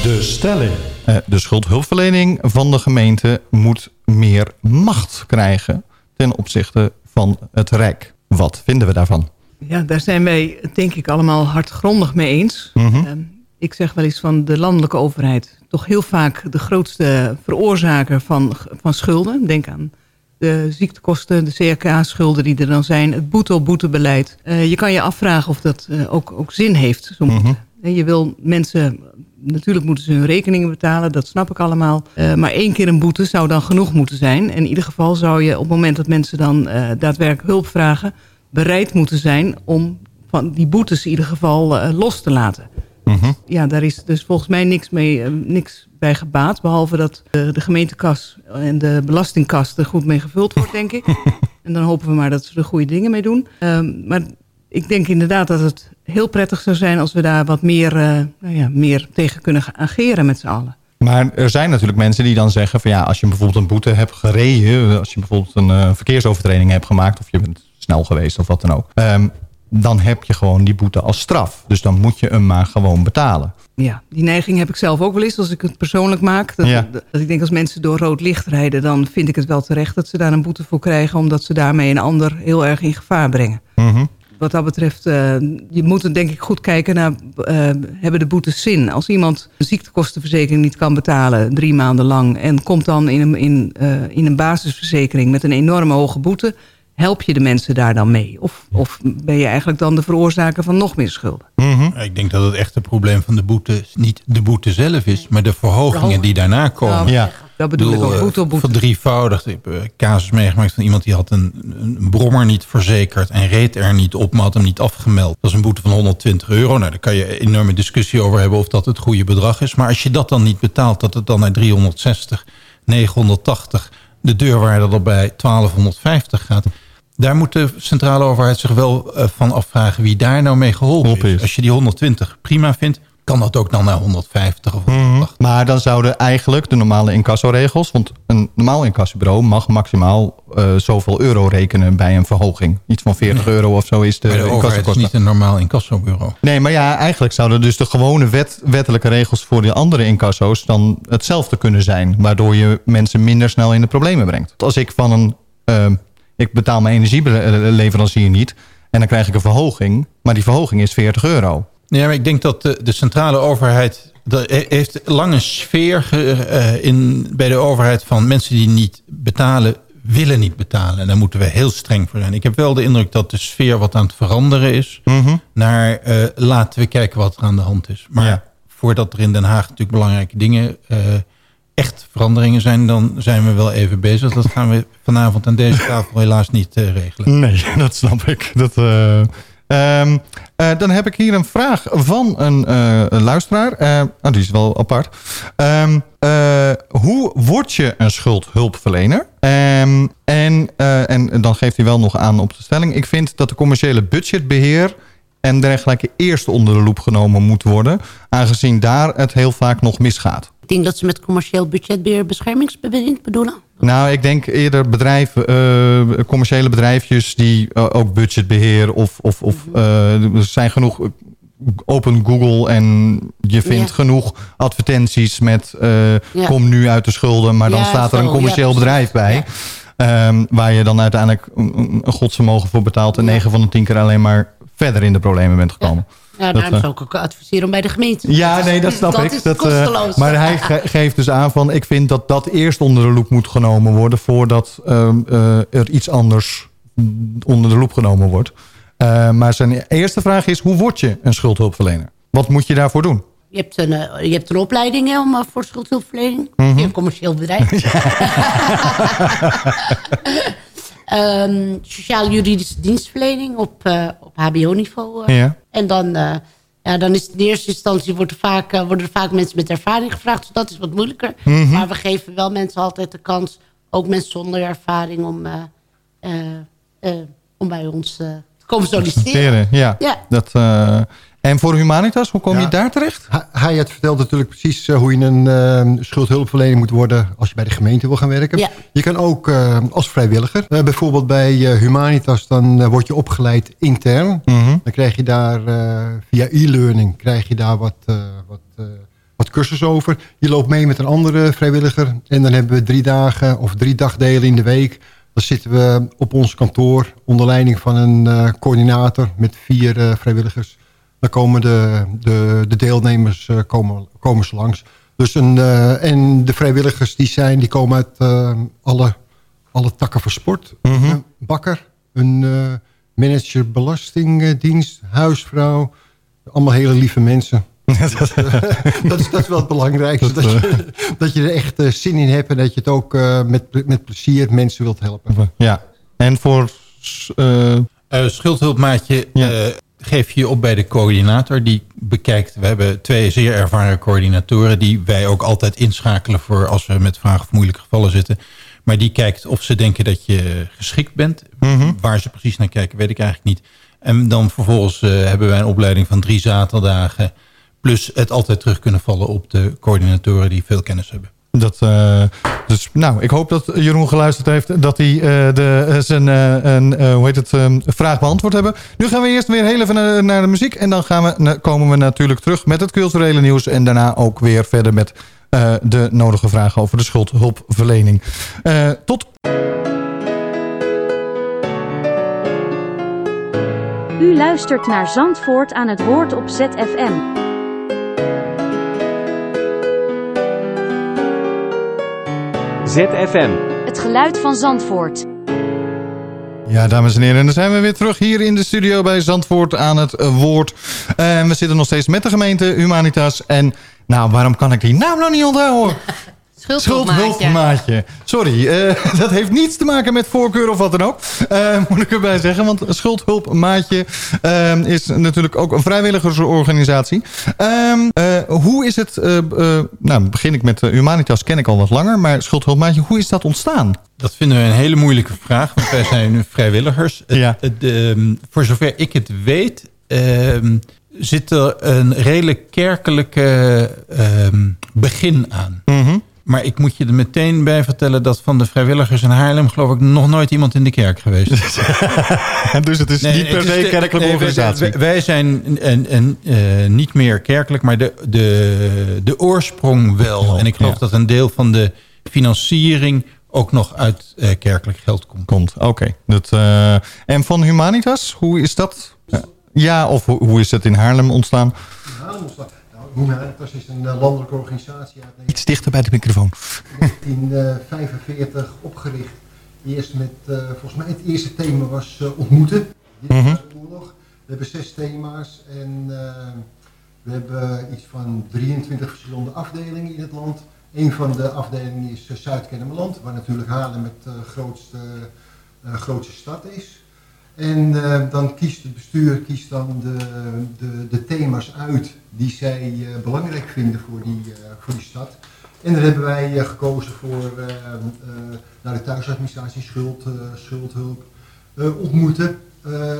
[SPEAKER 3] De stelling. Uh, de schuldhulpverlening van de gemeente moet meer macht krijgen ten opzichte van het Rijk. Wat vinden we daarvan?
[SPEAKER 4] Ja, daar zijn wij denk ik allemaal hardgrondig mee eens.
[SPEAKER 3] Mm -hmm.
[SPEAKER 4] Ik zeg wel eens van de landelijke overheid... toch heel vaak de grootste veroorzaker van, van schulden. Denk aan de ziektekosten, de CRK-schulden die er dan zijn... het boete-op-boete-beleid. Uh, je kan je afvragen of dat uh, ook, ook zin heeft. Zo
[SPEAKER 3] mm -hmm.
[SPEAKER 4] Je wil mensen... Natuurlijk moeten ze hun rekeningen betalen, dat snap ik allemaal. Uh, maar één keer een boete zou dan genoeg moeten zijn. En in ieder geval zou je op het moment dat mensen dan daadwerkelijk hulp vragen... bereid moeten zijn om van die boetes in ieder geval los te laten.
[SPEAKER 3] Mm -hmm.
[SPEAKER 4] Ja, daar is dus volgens mij niks, mee, uh, niks bij gebaat. Behalve dat uh, de gemeentekas en de belastingkas er goed mee gevuld wordt, denk ik. en dan hopen we maar dat ze er goede dingen mee doen. Uh, maar ik denk inderdaad dat het heel prettig zou zijn... als we daar wat meer, uh, nou ja, meer tegen kunnen ageren met z'n allen.
[SPEAKER 3] Maar er zijn natuurlijk mensen die dan zeggen... van ja, als je bijvoorbeeld een boete hebt gereden... als je bijvoorbeeld een uh, verkeersovertreding hebt gemaakt... of je bent snel geweest of wat dan ook... Um, dan heb je gewoon die boete als straf. Dus dan moet je hem maar gewoon betalen.
[SPEAKER 4] Ja, die neiging heb ik zelf ook wel eens als ik het persoonlijk maak. Dat,
[SPEAKER 3] ja.
[SPEAKER 4] dat ik denk als mensen door rood licht rijden... dan vind ik het wel terecht dat ze daar een boete voor krijgen... omdat ze daarmee een ander heel erg in gevaar brengen.
[SPEAKER 3] Mm -hmm.
[SPEAKER 4] Wat dat betreft, uh, je moet denk ik goed kijken naar... Uh, hebben de boetes zin? Als iemand een ziektekostenverzekering niet kan betalen... drie maanden lang en komt dan in een, in, uh, in een basisverzekering... met een enorme hoge boete help je de mensen daar dan mee? Of, of ben je eigenlijk dan de veroorzaker van nog meer schulden?
[SPEAKER 3] Mm -hmm.
[SPEAKER 8] Ik denk dat het echte probleem van de boete niet de boete zelf is... maar de verhogingen die daarna komen.
[SPEAKER 3] Ja, ja.
[SPEAKER 4] Dat bedoel ik ook, boete op boete.
[SPEAKER 8] Verdrievoudigd. Ik heb een casus meegemaakt van iemand die had een, een brommer niet verzekerd... en reed er niet op, maar had hem niet afgemeld. Dat is een boete van 120 euro. Nou, daar kan je een enorme discussie over hebben of dat het goede bedrag is. Maar als je dat dan niet betaalt, dat het dan naar 360, 980 de deurwaarde erbij 1250 gaat. Daar moet de centrale overheid zich wel uh, van afvragen wie daar nou mee geholpen is. is. Als je die 120 prima vindt, kan dat ook dan naar 150 of 180.
[SPEAKER 3] Mm -hmm. Maar dan zouden eigenlijk de normale incassoregels... want een normaal incassobureau mag maximaal uh, zoveel euro rekenen bij een verhoging. Iets van 40 nee. euro of zo is de,
[SPEAKER 8] de overheid is niet een normaal incassobureau.
[SPEAKER 3] Nee, maar ja, eigenlijk zouden dus de gewone wet, wettelijke regels... voor de andere incasso's dan hetzelfde kunnen zijn. Waardoor je mensen minder snel in de problemen brengt. Als ik van een... Uh, ik betaal mijn energieleverancier niet... en dan krijg ik een verhoging, maar die verhoging is 40 euro.
[SPEAKER 8] Ja, maar ik denk dat de, de centrale overheid... Heeft lang een sfeer uh, in, bij de overheid van mensen die niet betalen... willen niet betalen. En daar moeten we heel streng voor zijn. Ik heb wel de indruk dat de sfeer wat aan het veranderen is...
[SPEAKER 3] Mm -hmm.
[SPEAKER 8] naar uh, laten we kijken wat er aan de hand is. Maar
[SPEAKER 3] ja.
[SPEAKER 8] voordat er in Den Haag natuurlijk belangrijke dingen... eh, echt veranderingen zijn, dan zijn we wel even bezig. Dat gaan we vanavond aan deze tafel helaas niet eh, regelen.
[SPEAKER 3] Nee, dat snap ik. Dat, eh, ehm, eh, dan heb ik hier een vraag van een, luisteraar. Oh, die is wel apart. Ehm, eh, hoe word je een schuldhulpverlener? Ehm, en, en dan geeft hij wel nog aan op de stelling. Ik vind dat de commerciële budgetbeheer en dergelijke eerst onder de loep genomen moet worden. Aangezien daar het heel vaak nog misgaat.
[SPEAKER 5] Denk dat ze met commercieel budgetbeheer beschermingsbewind bedoelen.
[SPEAKER 3] Nou, ik denk eerder bedrijven, eh, commerciële bedrijfjes die eh, ook budgetbeheer of, of, of eh, er zijn genoeg open Google en je vindt
[SPEAKER 5] Ja.
[SPEAKER 3] genoeg advertenties met
[SPEAKER 5] Ja.
[SPEAKER 3] kom nu uit de schulden, maar dan
[SPEAKER 5] Ja,
[SPEAKER 3] staat er een commercieel bedrijf bij. Ehm, waar je dan uiteindelijk een, godsvermogen voor betaalt en
[SPEAKER 5] Ja.
[SPEAKER 3] 9 van de 10 keer alleen maar verder in de problemen bent gekomen.
[SPEAKER 5] Ja, daarom
[SPEAKER 3] eh,
[SPEAKER 5] zou ik ook adviseren om bij de gemeente.
[SPEAKER 3] Ja, nee, dat snap
[SPEAKER 5] dat
[SPEAKER 3] ik.
[SPEAKER 5] Is
[SPEAKER 3] dat, eh,
[SPEAKER 5] kosteloos.
[SPEAKER 3] maar hij ge- geeft dus aan van... ik vind dat dat eerst onder de loep moet genomen worden... voordat ehm, eh, er iets anders onder de loep genomen wordt. Maar zijn eerste vraag is... hoe word je een schuldhulpverlener? Wat moet je daarvoor doen?
[SPEAKER 5] Je hebt een, je hebt een opleiding hè, om, voor schuldhulpverlening. In een commercieel bedrijf. Ehm, Sociaal-juridische dienstverlening op, eh, op hbo-niveau. eh.
[SPEAKER 3] Ja.
[SPEAKER 5] En dan, eh, ja, dan is het in eerste instantie wordt er vaak, worden er vaak mensen met ervaring gevraagd. Dus dat is wat moeilijker.
[SPEAKER 3] Mhm.
[SPEAKER 5] Maar we geven wel mensen altijd de kans, ook mensen zonder ervaring, om, om bij ons te komen solliciteren.
[SPEAKER 3] Ja.
[SPEAKER 5] Ja.
[SPEAKER 3] Dat, en voor Humanitas, hoe kom
[SPEAKER 6] Ja.
[SPEAKER 3] je daar terecht?
[SPEAKER 6] Hij- had verteld natuurlijk precies eh, hoe je een eh, schuldhulpverlener moet worden als je bij de gemeente wil gaan werken.
[SPEAKER 5] Ja.
[SPEAKER 6] Je kan ook eh, als vrijwilliger. Eh, bijvoorbeeld bij eh, Humanitas dan word je opgeleid intern.
[SPEAKER 3] Mhm.
[SPEAKER 6] Dan krijg je daar eh, via e-learning krijg je daar wat, eh, wat, eh, wat cursus over. Je loopt mee met een andere vrijwilliger. En dan hebben we drie dagen of drie dagdelen in de week. Dan zitten we op ons kantoor onder leiding van een eh, coördinator met vier eh, vrijwilligers. Dan komen de, de, de deelnemers eh, komen, komen ze langs. Dus een, eh, en de vrijwilligers die zijn, die komen uit eh, alle, alle takken van sport.
[SPEAKER 3] Mhm.
[SPEAKER 6] Een bakker, een eh, manager belastingdienst, huisvrouw. Allemaal hele lieve mensen. dat, is, dat is wel het belangrijkste. Dat, je, dat je er echt zin in hebt en dat je het ook eh, met, met plezier mensen wilt helpen.
[SPEAKER 3] Ja. En voor... eh,
[SPEAKER 8] Eh, schuldhulpmaatje
[SPEAKER 3] Ja.
[SPEAKER 8] Geef je op bij de coördinator. Die bekijkt, we hebben twee zeer ervaren coördinatoren... die wij ook altijd inschakelen voor als we met vragen of moeilijke gevallen zitten. Maar die kijkt of ze denken dat je geschikt bent.
[SPEAKER 3] Mhm.
[SPEAKER 8] Waar ze precies naar kijken, weet ik eigenlijk niet. En dan vervolgens eh, hebben wij een opleiding van drie zaterdagen... plus het altijd terug kunnen vallen op de coördinatoren die veel kennis hebben.
[SPEAKER 3] Dat, eh, dus, nou, ik hoop dat Jeroen geluisterd heeft dat hij eh, de, eh, zijn eh, hoe heet het, eh, vraag beantwoord hebben. Nu gaan we eerst weer heel even naar, de muziek. En dan gaan we, komen we natuurlijk terug met het culturele nieuws. En daarna ook weer verder met de nodige vragen over de schuldhulpverlening. Tot
[SPEAKER 2] U luistert naar Zandvoort aan het woord op ZFM.
[SPEAKER 1] ZFM.
[SPEAKER 2] Het geluid van Zandvoort.
[SPEAKER 3] Ja, dames en heren, en dan zijn we weer terug hier in de studio bij Zandvoort aan het woord. En we zitten nog steeds met de gemeente Humanitas. En nou, waarom kan ik die naam nou niet onthouden? Schuldhulpmaatje. Sorry, eh, dat heeft niets te maken met voorkeur of wat dan ook. Eh, moet ik erbij zeggen, want Schuldhulpmaatje eh, is natuurlijk ook een vrijwilligersorganisatie. Ehm, eh, hoe is het, nou begin ik met Humanitas, ken ik al wat langer, maar Schuldhulpmaatje, hoe is dat ontstaan?
[SPEAKER 8] Dat vinden we een hele moeilijke vraag, want wij zijn nu vrijwilligers.
[SPEAKER 3] Ja.
[SPEAKER 8] ehm, voor zover ik het weet, ehm, zit er een redelijk kerkelijke begin aan. Maar ik moet je er meteen bij vertellen dat van de vrijwilligers in Haarlem... geloof ik nog nooit iemand in de kerk geweest.
[SPEAKER 3] dus het is
[SPEAKER 8] Nee,
[SPEAKER 3] niet per se kerkelijke
[SPEAKER 8] nee,
[SPEAKER 3] organisatie.
[SPEAKER 8] Wij, wij zijn een, een, eh, niet meer kerkelijk, maar de, de, de oorsprong wel. En ik geloof
[SPEAKER 3] ja.
[SPEAKER 8] dat een deel van de financiering ook nog uit eh, kerkelijk geld komt.
[SPEAKER 3] Komt, oké. Dat, eh, en van Humanitas, hoe is dat? Ja, of hoe, hoe is het in Haarlem ontstaan?
[SPEAKER 6] Humanitas is een eh, landelijke organisatie uit
[SPEAKER 3] Iets dichter bij de microfoon.
[SPEAKER 6] 1945 opgericht. Eerst met, eh, volgens mij het eerste thema was eh, ontmoeten. Dit was de oorlog. We hebben zes thema's en We hebben iets van 23 verschillende afdelingen in het land. Een van de afdelingen is Zuid-Kennemerland, waar natuurlijk Haarlem het grootste, grootste stad is. En dan kiest het bestuur kiest dan de, de, de thema's uit die zij belangrijk vinden voor die, voor die stad. En daar hebben wij gekozen voor naar de thuisadministratie, schuld, schuldhulp, ontmoeten.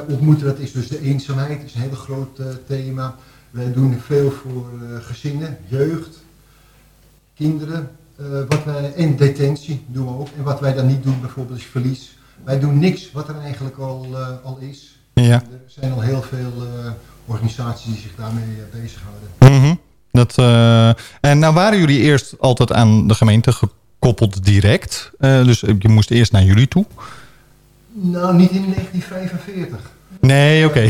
[SPEAKER 6] ontmoeten, dat is dus de eenzaamheid, dat is een heel groot thema. Wij doen veel voor gezinnen, jeugd, kinderen. Wat wij, en detentie doen we ook. En wat wij dan niet doen bijvoorbeeld is verlies. Wij doen niks wat er eigenlijk al, uh, al is.
[SPEAKER 3] Ja.
[SPEAKER 6] Er zijn al heel veel uh, organisaties die zich daarmee bezighouden.
[SPEAKER 3] Mm -hmm. dat, en nou waren jullie eerst altijd aan de gemeente gekoppeld direct. dus je moest eerst naar jullie toe.
[SPEAKER 6] Nou, niet in 1945.
[SPEAKER 3] Nee, oké.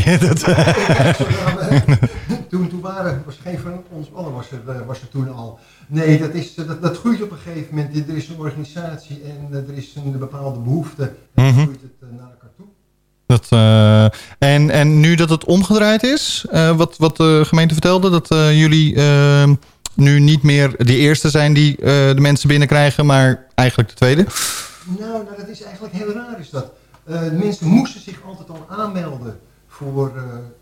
[SPEAKER 3] Okay.
[SPEAKER 6] toen, toen waren, was geen van ons allen was er, was er toen al. Nee, dat, is, dat, dat groeit op een gegeven moment. Er is een organisatie en eh, er is een bepaalde behoefte. En mm -hmm. groeit het uh, naar elkaar toe.
[SPEAKER 3] Dat, uh, en, en nu dat het omgedraaid is, uh, wat, wat de gemeente vertelde, dat jullie nu niet meer de eerste zijn die de mensen binnenkrijgen, maar eigenlijk de tweede?
[SPEAKER 6] Nou, nou dat is eigenlijk heel raar is dat. de mensen moesten zich altijd al aanmelden voor,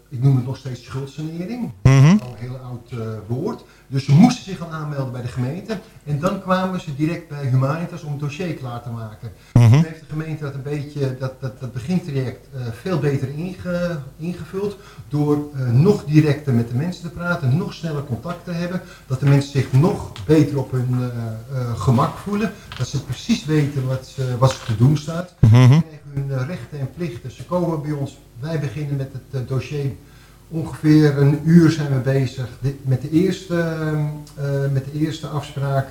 [SPEAKER 6] ik noem het nog steeds schuldsanering.
[SPEAKER 3] Mm -hmm.
[SPEAKER 6] Al een heel oud woord. Dus ze moesten zich al aanmelden bij de gemeente. En dan kwamen ze direct bij Humanitas om het dossier klaar te maken.
[SPEAKER 3] Mm -hmm.
[SPEAKER 6] Toen heeft de gemeente dat een beetje, dat, dat, dat begintraject uh, veel beter inge, ingevuld. Door uh, nog directer met de mensen te praten, nog sneller contact te hebben. Dat de mensen zich nog beter op hun uh, gemak voelen. Dat ze precies weten wat, ze, wat ze te doen staat.
[SPEAKER 3] Mm -hmm.
[SPEAKER 6] Ze krijgen hun rechten en plichten. Ze komen bij ons, wij beginnen met het dossier Ongeveer een uur zijn we bezig met de eerste, uh, met de eerste afspraak.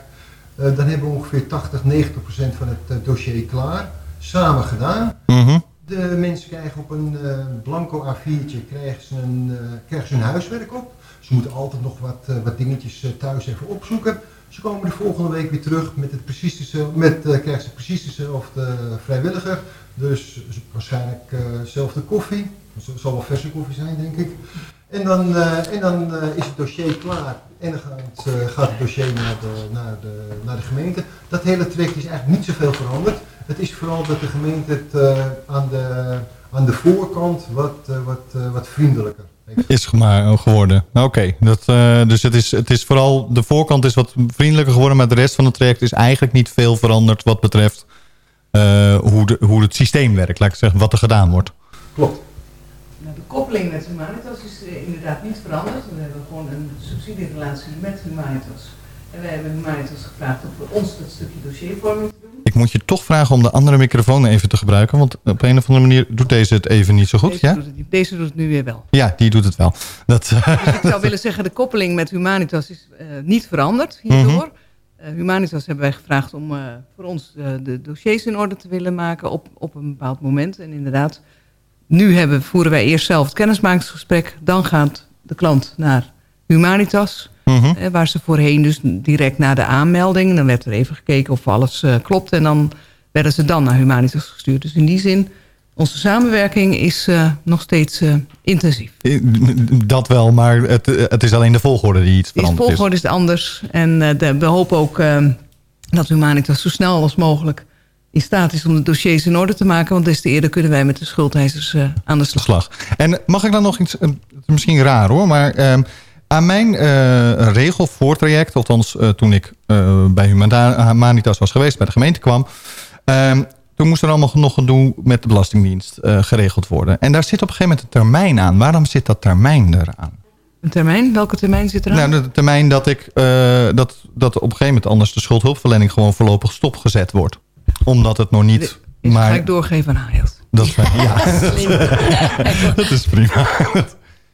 [SPEAKER 6] Uh, dan hebben we ongeveer 80, 90 procent van het uh, dossier klaar. Samen gedaan.
[SPEAKER 3] Mm -hmm.
[SPEAKER 6] De mensen krijgen op een blanco A4'tje krijgen ze, een, krijgen ze hun huiswerk op. Ze moeten altijd nog wat, wat dingetjes thuis even opzoeken. Ze komen de volgende week weer terug met, het precies dezelfde, met krijgen ze precies dezelfde vrijwilliger. Dus waarschijnlijk dezelfde koffie. Het zal wel verse koffie zijn, denk ik. En dan, uh, en dan uh, is het dossier klaar. En dan gaat, uh, gaat het dossier naar de, naar, de, naar de gemeente. Dat hele traject is eigenlijk niet zoveel veranderd. Het is vooral dat de gemeente het aan, de, aan de voorkant wat, wat, wat vriendelijker.
[SPEAKER 3] Is geworden. Oké, okay. dus het is, het is vooral de voorkant is wat vriendelijker geworden. Maar de rest van het traject is eigenlijk niet veel veranderd wat betreft hoe, de, hoe het systeem werkt. Laat ik zeggen, wat er gedaan wordt.
[SPEAKER 6] Klopt.
[SPEAKER 4] De koppeling met Humanitas is uh, inderdaad niet veranderd. We hebben gewoon een subsidierelatie met Humanitas. En wij hebben Humanitas gevraagd om voor ons dat stukje dossiervorming te doen.
[SPEAKER 3] Ik moet je toch vragen om de andere microfoon even te gebruiken. Want op een of andere manier doet deze het even niet zo goed.
[SPEAKER 4] Deze,
[SPEAKER 3] ja?
[SPEAKER 4] doet, het, deze doet het nu weer wel.
[SPEAKER 3] Ja, die doet het wel. Dat,
[SPEAKER 4] dus ik zou willen zeggen, de koppeling met Humanitas is uh, niet veranderd hierdoor. Mm -hmm. uh, Humanitas hebben wij gevraagd om uh, voor ons de dossiers in orde te willen maken op, op een bepaald moment. En inderdaad... Nu hebben, voeren wij eerst zelf het kennismakingsgesprek. Dan gaat de klant naar Humanitas.
[SPEAKER 3] Mhm.
[SPEAKER 4] Eh, waar ze voorheen dus direct na de aanmelding. Dan werd er even gekeken of alles uh, klopt. En dan werden ze dan naar Humanitas gestuurd. Dus in die zin, onze samenwerking is uh, nog steeds uh, intensief.
[SPEAKER 3] Dat wel, maar het, het is alleen de volgorde die iets veranderd is.
[SPEAKER 4] De volgorde is, is anders. En de, we hopen ook dat Humanitas zo snel als mogelijk in staat is om de dossiers in orde te maken. Want des te eerder kunnen wij met de schuldeisers uh, aan de slag.
[SPEAKER 3] slag. En mag ik dan nog iets, uh, misschien raar hoor, maar uh, aan mijn regel voor traject, althans toen ik bij Humanitas was geweest, bij de gemeente kwam, ehm, toen moest er allemaal nog gedoe met de Belastingdienst geregeld worden. En daar zit op een gegeven moment een termijn aan. Waarom zit dat termijn eraan?
[SPEAKER 4] Een termijn? Welke termijn zit eraan?
[SPEAKER 3] Nou, de termijn dat, ik, dat, dat op een gegeven moment anders de schuldhulpverlening gewoon voorlopig stopgezet wordt omdat het nog niet...
[SPEAKER 4] Ik
[SPEAKER 3] maar...
[SPEAKER 4] ga ik doorgeven aan Hayat.
[SPEAKER 3] Dat is, ja, dat is prima.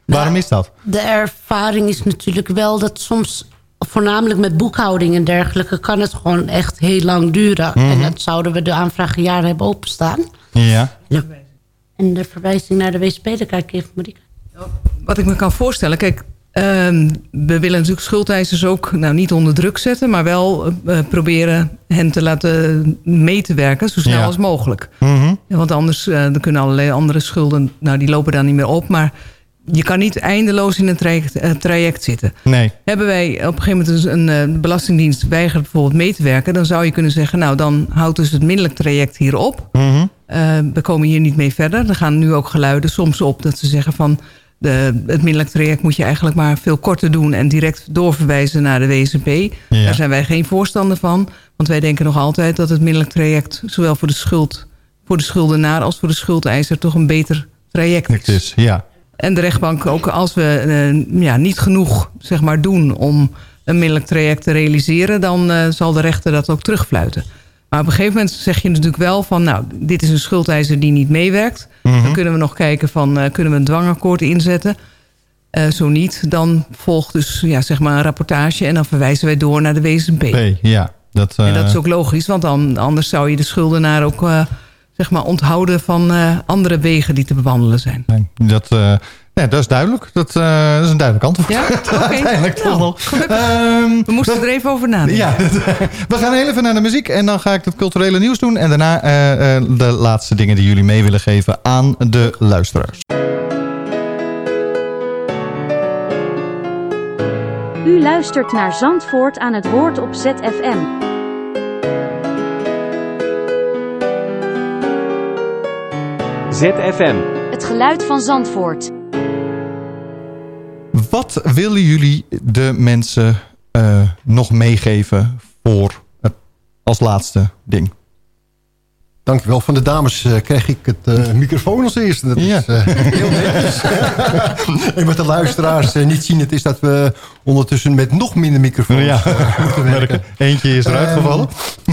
[SPEAKER 3] Waarom is dat?
[SPEAKER 5] De ervaring is natuurlijk wel dat soms... voornamelijk met boekhouding en dergelijke... kan het gewoon echt heel lang duren.
[SPEAKER 3] Mhm.
[SPEAKER 5] En dat zouden we de aanvraag jaren hebben openstaan.
[SPEAKER 3] Ja.
[SPEAKER 5] En de verwijzing naar de WSP, daar kijk ik even Marieke.
[SPEAKER 4] Wat ik me kan voorstellen... Kijk, Uh, we willen natuurlijk schuldeisers ook nou, niet onder druk zetten... maar wel uh, proberen hen te laten mee te werken zo snel
[SPEAKER 3] Ja.
[SPEAKER 4] als mogelijk.
[SPEAKER 3] Mhm.
[SPEAKER 4] Want anders uh, dan kunnen allerlei andere schulden... nou, die lopen daar niet meer op. Maar je kan niet eindeloos in een traject, eh, traject zitten.
[SPEAKER 3] Nee.
[SPEAKER 4] Hebben wij op een gegeven moment dus een eh, belastingdienst weigert bijvoorbeeld mee te werken... dan zou je kunnen zeggen, nou dan houdt dus het middelijk traject hier op.
[SPEAKER 3] Mhm.
[SPEAKER 4] Eh, we komen hier niet mee verder. Er gaan nu ook geluiden soms op dat ze zeggen van... De, het middelijk traject moet je eigenlijk maar veel korter doen... en direct doorverwijzen naar de WSP.
[SPEAKER 3] Ja.
[SPEAKER 4] Daar zijn wij geen voorstander van. Want wij denken nog altijd dat het middelijk traject... zowel voor de, schuld, voor de schuldenaar als voor de schuldeiser... toch een beter traject is.
[SPEAKER 3] Ja.
[SPEAKER 4] En de rechtbank ook als we eh, ja, niet genoeg zeg maar, doen... om een middelijk traject te realiseren... dan eh, zal de rechter dat ook terugfluiten. Maar op een gegeven moment zeg je natuurlijk wel van... nou, dit is een schuldeiser die niet meewerkt.
[SPEAKER 3] Mhm.
[SPEAKER 4] Dan kunnen we nog kijken van... eh, kunnen we een dwangakkoord inzetten? Eh, zo niet, dan volgt dus ja, zeg maar een rapportage... en dan verwijzen wij door naar de WSB.
[SPEAKER 3] Nee, ja. Dat,
[SPEAKER 4] En dat
[SPEAKER 3] eh,
[SPEAKER 4] is ook logisch, want dan, anders zou je de schuldenaar ook... zeg maar onthouden van andere wegen die te bewandelen zijn.
[SPEAKER 3] nee, dat, nee, dat is duidelijk. Dat, eh, dat is een duidelijk antwoord.
[SPEAKER 4] Ja?
[SPEAKER 3] Uiteindelijk toch nog. Ehm,
[SPEAKER 4] We moesten er even over nadenken.
[SPEAKER 3] Ja, we gaan heel even naar de muziek en dan ga ik het culturele nieuws doen. En daarna eh, eh, de laatste dingen die jullie mee willen geven aan de luisteraars.
[SPEAKER 2] U luistert naar Zandvoort aan het woord op ZFM.
[SPEAKER 1] ZFM.
[SPEAKER 2] Het geluid van Zandvoort.
[SPEAKER 3] Wat willen jullie de mensen eh, nog meegeven voor het, als laatste ding?
[SPEAKER 6] Dankjewel. Van de dames eh, krijg ik het eh, microfoon als eerste. Dat
[SPEAKER 3] Ja.
[SPEAKER 6] is heel netjes. en wat de luisteraars niet zien, het is dat we ondertussen met nog minder microfoons
[SPEAKER 3] Ja.
[SPEAKER 6] moeten werken.
[SPEAKER 3] Eentje is eruit
[SPEAKER 6] Ehm,
[SPEAKER 3] gevallen.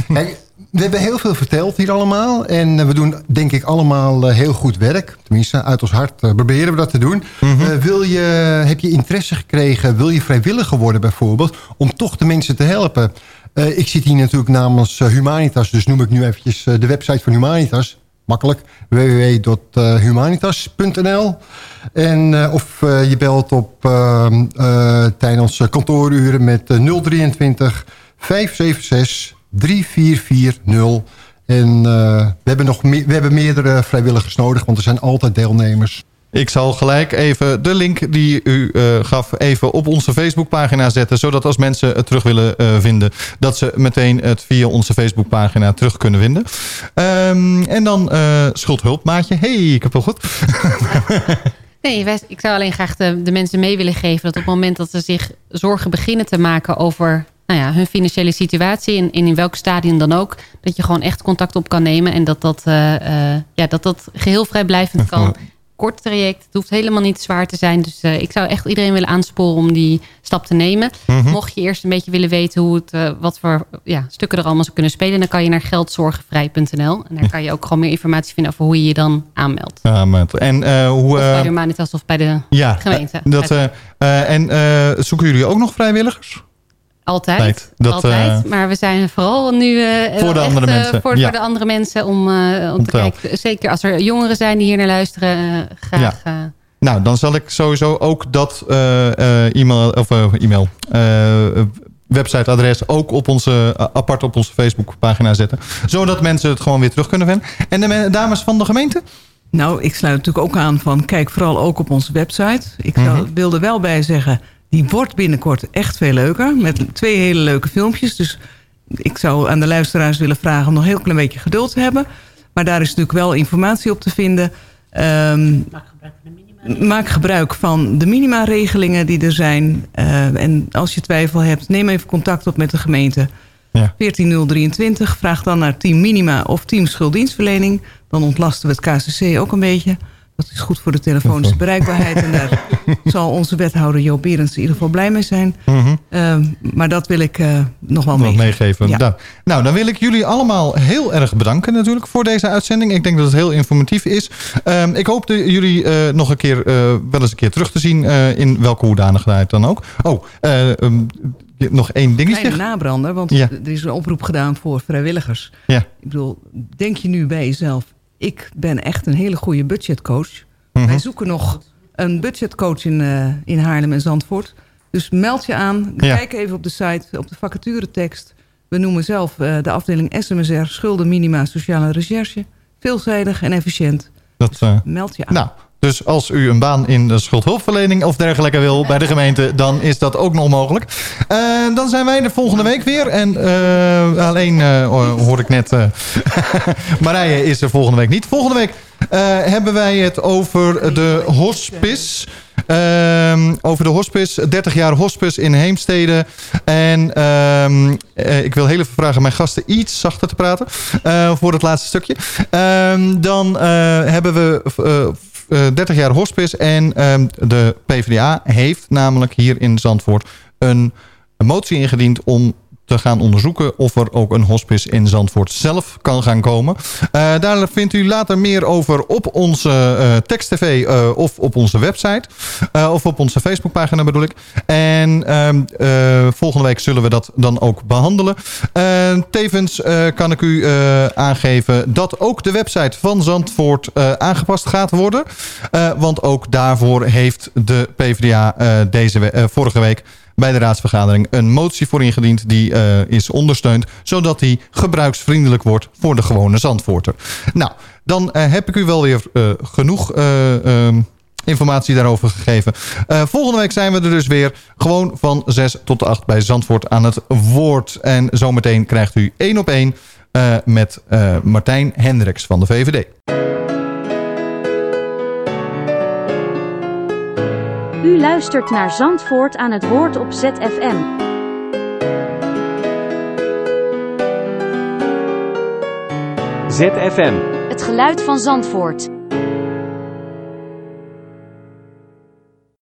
[SPEAKER 6] Kijk, we hebben heel veel verteld hier allemaal. En eh, we doen denk ik allemaal eh, heel goed werk. Tenminste, uit ons hart eh, proberen we dat te doen.
[SPEAKER 3] Mhm.
[SPEAKER 6] Wil je, heb je interesse gekregen, wil je vrijwilliger worden bijvoorbeeld... om toch de mensen te helpen? Ik zit hier natuurlijk namens Humanitas. Dus noem ik nu eventjes de website van Humanitas. Makkelijk. www.humanitas.nl En Of je belt op eh, eh, tijdens kantooruren met eh, 023 576 3440. En eh, we, hebben nog me- we hebben meerdere vrijwilligers nodig, want er zijn altijd deelnemers.
[SPEAKER 3] Ik zal gelijk even de link die u eh, gaf even op onze Facebookpagina zetten. Zodat als mensen het terug willen eh, vinden, dat ze meteen het via onze Facebookpagina terug kunnen vinden. Ehm, en dan eh schuldhulpmaatje. hey, ik heb wel goed.
[SPEAKER 7] Nee, wij, ik zou alleen graag de, de mensen mee willen geven... dat op het moment dat ze zich zorgen beginnen te maken over nou ja, hun financiële situatie... En, en in welk stadium dan ook, dat je gewoon echt contact op kan nemen... en dat dat, eh, eh, ja, dat, dat geheel vrijblijvend kan. Kort traject, het hoeft helemaal niet zwaar te zijn. Dus eh, ik zou echt iedereen willen aansporen om die stap te nemen.
[SPEAKER 3] Mhm.
[SPEAKER 7] Mocht je eerst een beetje willen weten hoe het, wat voor ja, stukken er allemaal zou kunnen spelen... dan kan je naar geldzorgenvrij.nl. En daar kan je ook gewoon meer informatie vinden over hoe je je dan aanmeldt.
[SPEAKER 3] Ja, met- en eh, hoe...
[SPEAKER 7] Of bij de Humanitas of bij de
[SPEAKER 3] ja,
[SPEAKER 7] gemeente.
[SPEAKER 3] dat, en zoeken jullie ook nog vrijwilligers?
[SPEAKER 7] Altijd.
[SPEAKER 3] Tijd. Dat,
[SPEAKER 7] altijd.
[SPEAKER 3] eh,
[SPEAKER 7] maar we zijn vooral nu eh,
[SPEAKER 3] Voor de
[SPEAKER 7] echt,
[SPEAKER 3] andere
[SPEAKER 7] eh,
[SPEAKER 3] mensen,
[SPEAKER 7] voor,
[SPEAKER 3] ja.
[SPEAKER 7] voor de andere mensen om, eh, om te kijken. Zeker als er jongeren zijn die hier naar luisteren. graag. eh,
[SPEAKER 3] Nou, dan zal ik sowieso ook dat eh, eh, e-mail, of e-mail, eh, websiteadres ook op onze, apart op onze Facebookpagina zetten. Zodat mensen het gewoon weer terug kunnen vinden. En de me- dames van de gemeente?
[SPEAKER 4] Nou, ik sluit natuurlijk ook aan van... kijk vooral ook op onze website. Ik zou,
[SPEAKER 3] Mhm.
[SPEAKER 4] wil er wel bij zeggen... die wordt binnenkort echt veel leuker. Met twee hele leuke filmpjes. Dus ik zou aan de luisteraars willen vragen... om nog een heel klein beetje geduld te hebben. Maar daar is natuurlijk wel informatie op te vinden. Ehm, maak gebruik van de minimaregelingen die er zijn. Eh, en als je twijfel hebt, neem even contact op met de gemeente.
[SPEAKER 3] Ja.
[SPEAKER 4] 14023. Vraag dan naar team minima of team schulddienstverlening. Dan ontlasten we het KCC ook een beetje. Dat is goed voor de telefonische bereikbaarheid. En daar zal onze wethouder Joop Berends in ieder geval blij mee zijn.
[SPEAKER 3] Mhm.
[SPEAKER 4] Ehm, maar dat wil ik eh, nog wel meegeven.
[SPEAKER 3] meegeven.
[SPEAKER 4] Ja.
[SPEAKER 3] Nou, nou, dan wil ik jullie allemaal heel erg bedanken natuurlijk voor deze uitzending. Ik denk dat het heel informatief is. Ehm, ik hoop de, jullie eh, nog een keer, eh, wel eens een keer terug te zien in welke hoedanigheid dan ook. Oh, eh, ehm, nog één dingetje.
[SPEAKER 4] Kleine nabrander, want
[SPEAKER 3] Ja.
[SPEAKER 4] er is een oproep gedaan voor vrijwilligers.
[SPEAKER 3] Ja.
[SPEAKER 4] Ik bedoel, denk je nu bij jezelf... ik ben echt een hele goede budgetcoach.
[SPEAKER 3] Mhm.
[SPEAKER 4] Wij zoeken nog een budgetcoach in, eh, in Haarlem en Zandvoort. Dus meld je aan,
[SPEAKER 3] Ja.
[SPEAKER 4] kijk even op de site, op de vacaturetekst. We noemen zelf eh, de afdeling SMSR, schulden, minima, sociale recherche. Veelzijdig en efficiënt.
[SPEAKER 3] Dat, eh,
[SPEAKER 4] Meld je aan.
[SPEAKER 3] nou, Dus als u een baan in de schuldhulpverlening of dergelijke wil bij de gemeente, dan is dat ook nog mogelijk. Eh, dan zijn wij de volgende week weer. En eh, alleen uh, hoor ik net, Marije is er volgende week niet. Volgende week hebben wij het over de hospice. Um, over de hospice, 30 jaar hospice in Heemstede. En um, ik wil heel even vragen mijn gasten iets zachter te praten voor het laatste stukje. Um, dan hebben we 30 jaar hospice en de PvdA heeft namelijk hier in Zandvoort een motie ingediend om gaan onderzoeken of er ook een hospice in Zandvoort zelf kan gaan komen. Uh, daar vindt u later meer over op onze uh, tekst-tv uh, of op onze website. of op onze Facebookpagina bedoel ik. En ehm, volgende week zullen we dat dan ook behandelen. tevens kan ik u aangeven dat ook de website van Zandvoort aangepast gaat worden. want ook daarvoor heeft de PvdA deze vorige week bij de raadsvergadering een motie voor ingediend die uh, is ondersteund, zodat die gebruiksvriendelijk wordt voor de gewone Zandvoorter. Nou, dan uh, heb ik u wel weer uh, genoeg um, informatie daarover gegeven. volgende week zijn we er dus weer gewoon van 6 tot 8 bij Zandvoort aan het woord. En zometeen krijgt u één op één met Martijn Hendricks van de VVD.
[SPEAKER 2] U luistert naar Zandvoort aan het woord op ZFM.
[SPEAKER 1] ZFM.
[SPEAKER 2] Het geluid van Zandvoort.